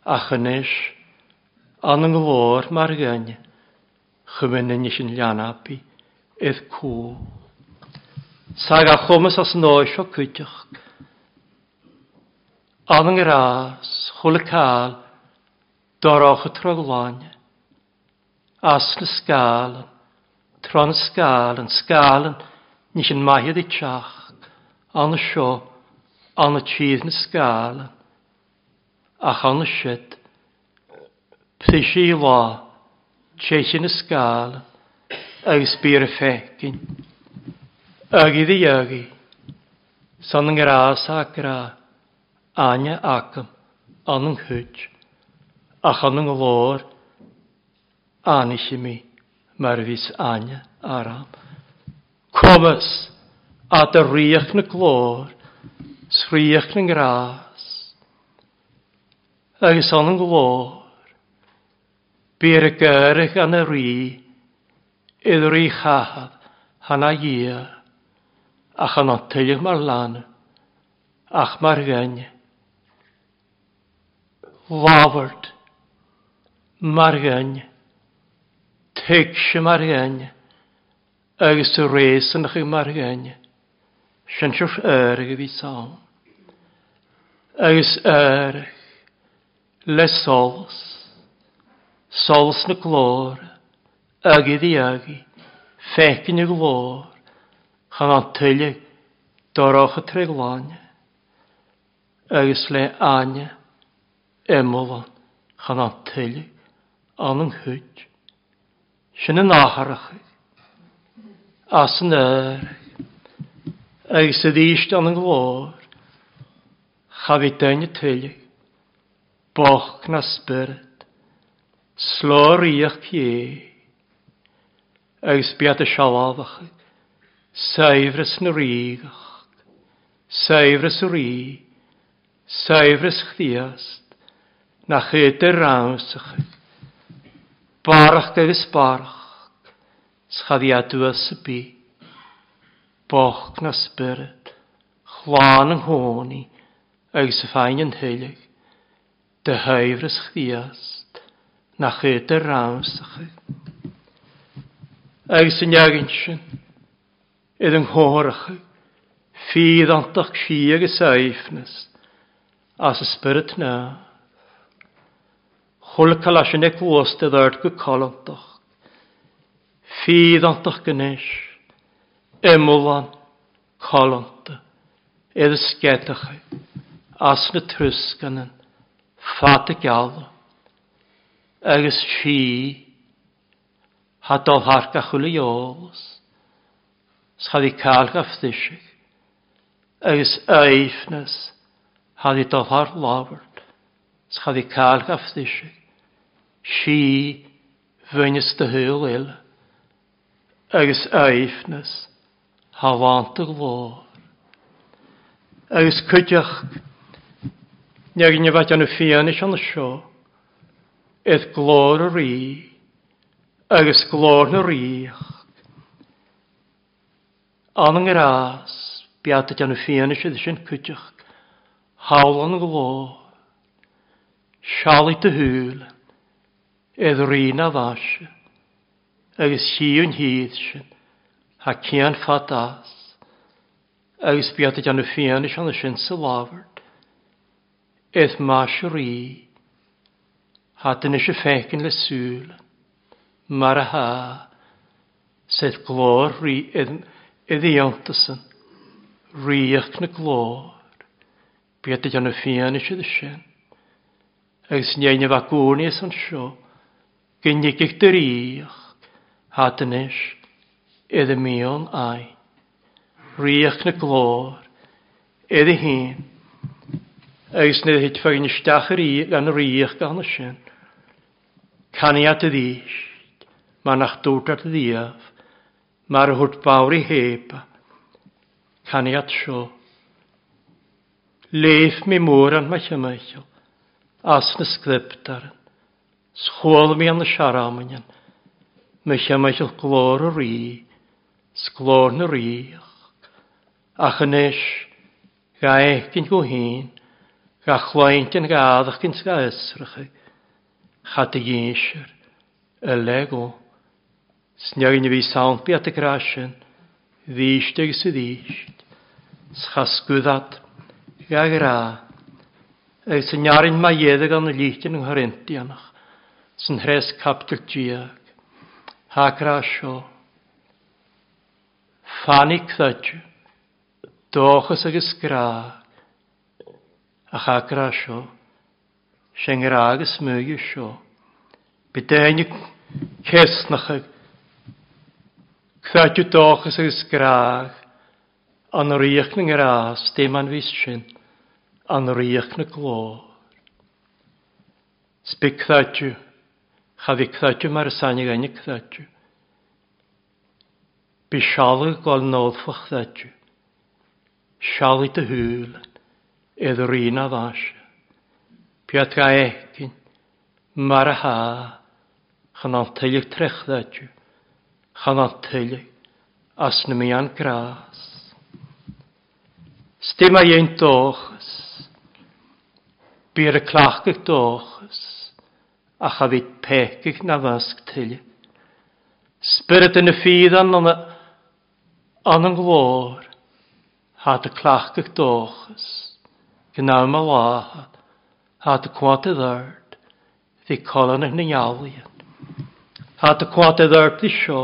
Ach yn an yn glor mar gyn, chymyn yn ich yn lianapi, eith cw. Sag a chomas as yn o cwtioch. Am yng ngras, chwl y cael, doroch y trogláine. As na sgal, tron y sgal, scálan, scálan, níos an maiad i y sio, seo, y tíos na sgal. ach anna siad, pthys i lá, tseisi na scálan, agus bír a fecin, agi ddi agi, son an rás ac rás, Anya acam, an yn hwyd, ach an yn glor, anis i mi, fys aram. Comas, a dy riach na glor, sriach na gras, agus an yn glor, byr y an y ri, idd ri chahad, hana ia, ach an o tylych lan, ach mar gynnydd láhart, margain, teicse margain, agus y reis yn chi margain, sy'n siwrs erg y fi sawn. Agus erg, le sols, sols na glor, agi di agi, fecyn y glor, chan an tylig, Doroch y treglan, agus le anja, emolon chan an teulu an an hwyd. Sin yn aharach. As yn yr. Er, ag sydd eist an an glor. Chaf i dyn y teulu. Boch na spyrd. Slor i'ch cie. Ag sbiad y sialafach. Saifrys na rigach. Saifrys o ri. Saifrys chdiast. na chéte raamsacha. Barach agus barach, schadiadú a sa bí, boch na spirit, chláán an hónaí agus sa féin an thuileach, de huimhras chríast na chéte raamsacha. Agus an jagin sin, iad an hóracha, fíad antach sí agus éifnas, as a spirit náà, Hulkala sin ag bhósta dhart go colantach. Fídantach gnéis. Emúlan. Colanta. Edd ysgedach sketacha. Asna truskanan. Fata gala. Agus sí. Hadal harka chula jólas. Schadi kálga ftishig. Agus eifnes. Hadi dal har labert. Schadi kálga ftishig sí bhaines de thuúil ile, agus éifnas hahaanta lór. Agus chuideach neag ne bhaid anna fianis anna seo, iad glór a rí, agus glór na ríoch. Anang yr as, beat at anna fianis iad sin chuideach, hawl anna glór, sialu dy húla, edd edrin a bhaise, agus siún híad sy'n, ha cian fadas, agus beata gan y fian is anna sin sa lafart, mas y rí, ha dyn eisiau ffecyn le sŵl, mar a ha, sef glor rí iddiantasyn, ríach na glor, beata ydyn nhw fian is anna sin, agus neu nefagwni as an siop, gynnig eich dy riach, hadynys, iddy mion ai. Riach na glor, iddy hyn, Eis nid hyd ffagin ystach yr iach gan riach gan y sy'n. Cani at y ddys, mae'n ach dŵrt at y ddiaf, mae'r hwrt bawr i heb, i at sio. Leif mi môr an mae chymaethol, as na sglyptar. Sgol mi an y siaramanion. Mysia mysiol glor y ri, sglor na riach. A chynnes, ga eich go hyn, ga chlaint yn gaddach gynt ga ysrach. Chad y gynsiar, y lego. Sniagyn fi sawn bi at y grasyn, ddysht ag sydd ddysht. Schasgwyddat, ga gra. Ys yn iarin mae ieddig an y lichtyn yng Nghorintianach sy'n hres capdol diag. Hagra sio. Fani cdad. Dochas agos gra. A hagra sio. gra agos mwy sio. Bydainig cesnach ag. Cdad dochas agos graag. An rwych na ras, dim an fys sin. An rwych na glor. Spik yw chafi Chavikthadju mar sanig anikthadju. Bi sialig gol nolfachthadju. Sialig dy hwyl, edd rîn a ddasio. Piat ga egin, mar a ha, chan trech trechthadju. Chan antylig, as na mi an gras. Stima ein dochas. Byr y clachgych dochas a chafyd pegych na fasg til. Spirit yn y ffyddan yn an yn glor, ha dy clachgych dochus, gynnaf yma lahad, had y cwad y ddyrd, ddi colan yn nialian. Had y cwad y ddyrd i sio,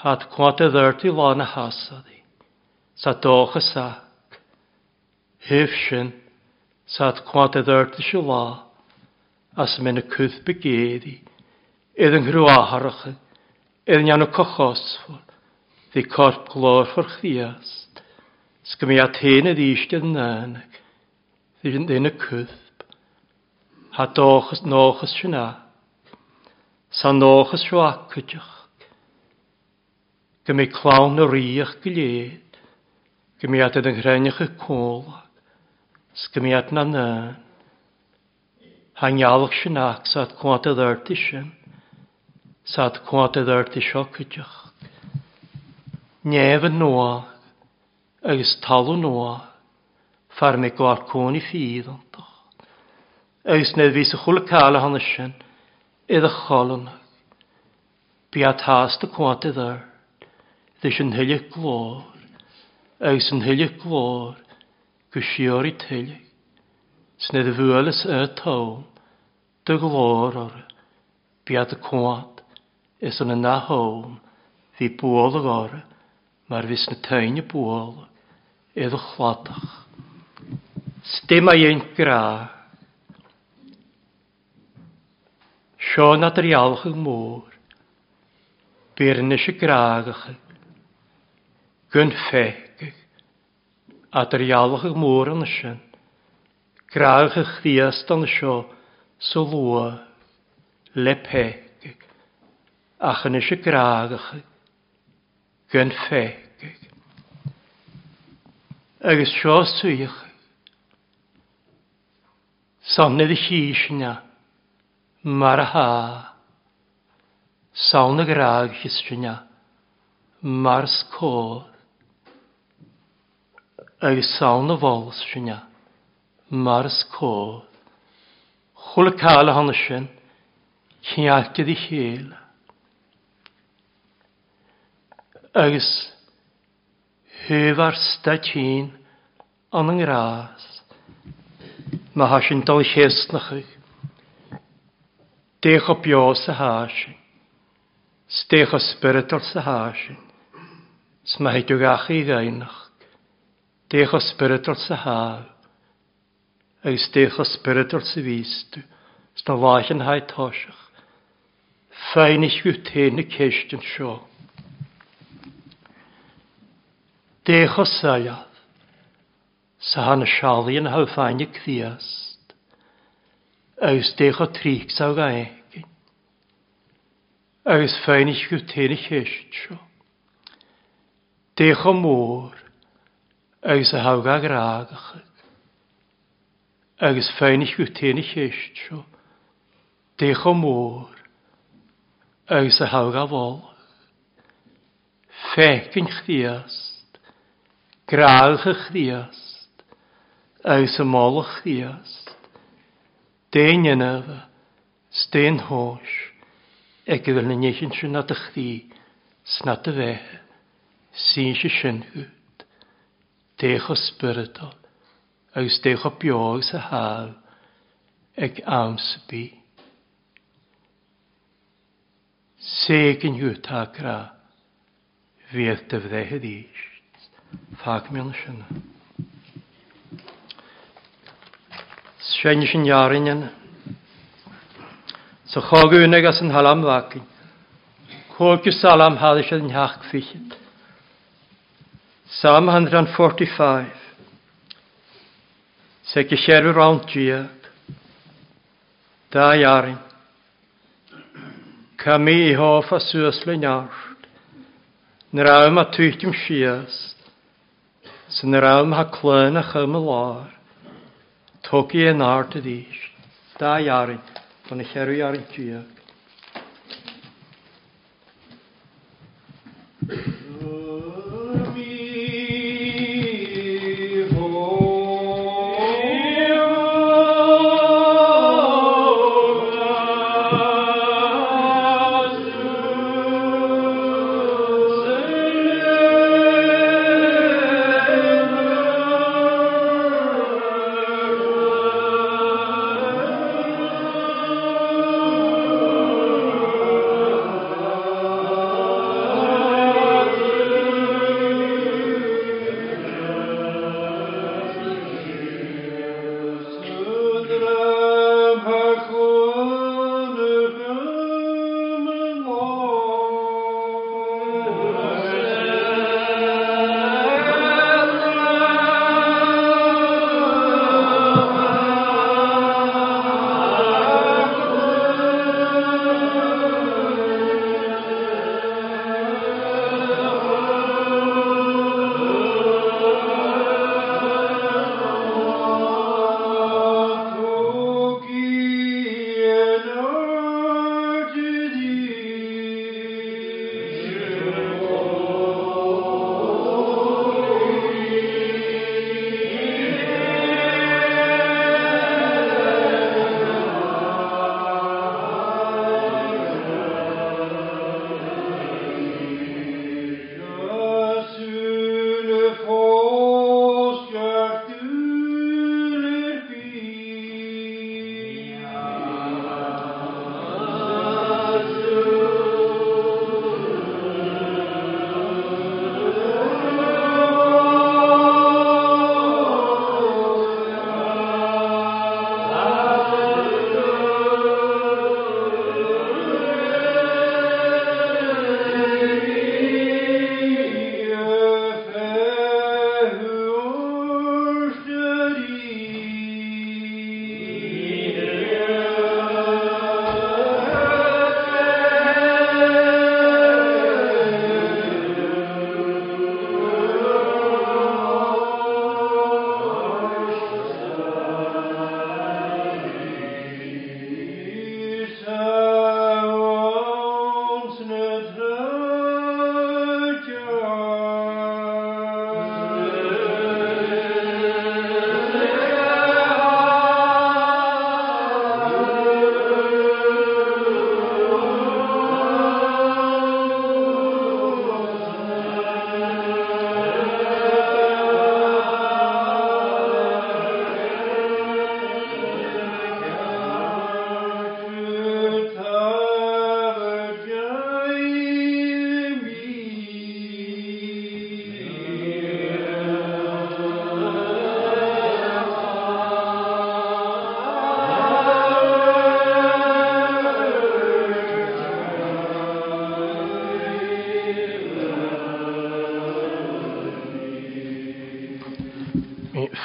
had dy cwad y ddyrd i lan y hasadi, sa dochus ac, hyf sin, sa dy cwad y ddyrd i sio la, as mynd y cwth begedi, edd yng grw aharach, edd yn o cochosfol, ddi corp glor ffwrch chdiast, sgym i at hyn y ddysg yn nanag, ddyn y cwth, ha doch ys noch ys syna, sa noch ys sy'n acwydych, gym i clawn y riach gyled, gym i at edd yn ghrennych y cwlag, sgym i at na nanag, Hanialch sin cwant saad cwanta ddarti sin. Saad cwanta ddarti sio cydioch. Nef yn noa, agus talw noa, far me gwar cwn i ffydd ond doch. Agus ned fys y chwl cael a hana sin, iddo cholwn. Bi a tas dy cwanta ddar, ddys yn hyliach glor, agus yn hyliach glor, gwsior i tyliach. Snedd y fwylus y tawn, dy glor o'r biad y cwad is yn y na hwn fi bwol ag o'r mae'r fus na tein y bwol iddo chladach. Stym a ein gra. Sio na drialch yng môr. Byrnys y graagach. Gyn ffeg A drialch yng môr yn ysyn. Graagach ddiast yn ysio. Graagach sylwa le pegig, ach yn eisiau graagach gyn fegig. Agus sio swych, sannedd y chysna, mar a ha, sawn y graag chysna, mar sgôl, ag sawn y fol chysna, mar sgôl. Chwyl cael hon sin, chialgyd i chél. Agus hyfar statín an yng Ngras, Mae ha sy'n dal na ych. Dech o bio sy ha sy'n. Stech o spiritual sy ha sy'n. Sma o gach i gainach. Dech o spiritual sy haf agus dech décha spiritual sa vístu, sta bhaithin haidtáiseach. Féinis go téna sio. Dech Décha saiad, sa han y hanna sealaíon ha y críast, agus décha tríg sa ga éigin. Agus féinis go téna céist seo. Décha mór, agus a hawga graagachad agus féinnig go téana chéist seo. Décha mór agus a haga bháil. Fécinn chríast, gráilcha chríast, agus a mála chríast. Déanamh, stéan hóis, ag gyda'r na nechyn sy'n nad ych di, snad y fe, sy'n sy'n sy'n hwyd, dech o spyrdol agus dewch o biog sa haf ag ams bi. Seg yn hwt agra fydd dyfddehyd eist. Fag mewn syna. Sien sy'n iarin. So chog yn ag as yn halam fagyn. Chog yw salam hadys yn hach ffyllid. Psalm 145. Se gysierw rawn diag. Da iarin. Cami i hoff a sŵslen arst. Nyr awm a twytym sias. Sy'n nyr awm ha clyn a chym y lor. Togi yn art y ddys. Da iarin. Fyna cherw iarin diag.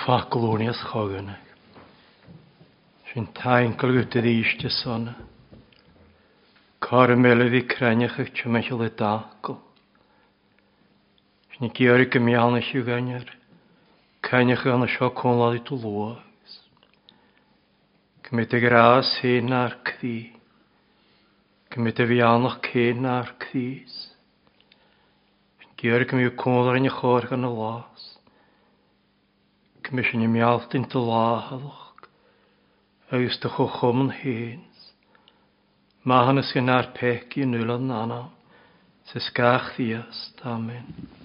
faculonias choganach. Sy'n tain glwytydd eistio sona. Cor ymwelydd i craniach eich tymachol y dacl. Sy'n i gyr i gymianach i'w ganyr. Caniach gan y sio cwnlad i dwlwys. Cymryd y gras hyn ar cdi. Cymryd y fianach cyn ar cdys. Gyr i gymianach cwnlad yn y chor gan y loch mis sin i mealtain do láhallach, agus do chu chumman héins. Má hanna sin ar yn anam. nana, sa ddiast. amen.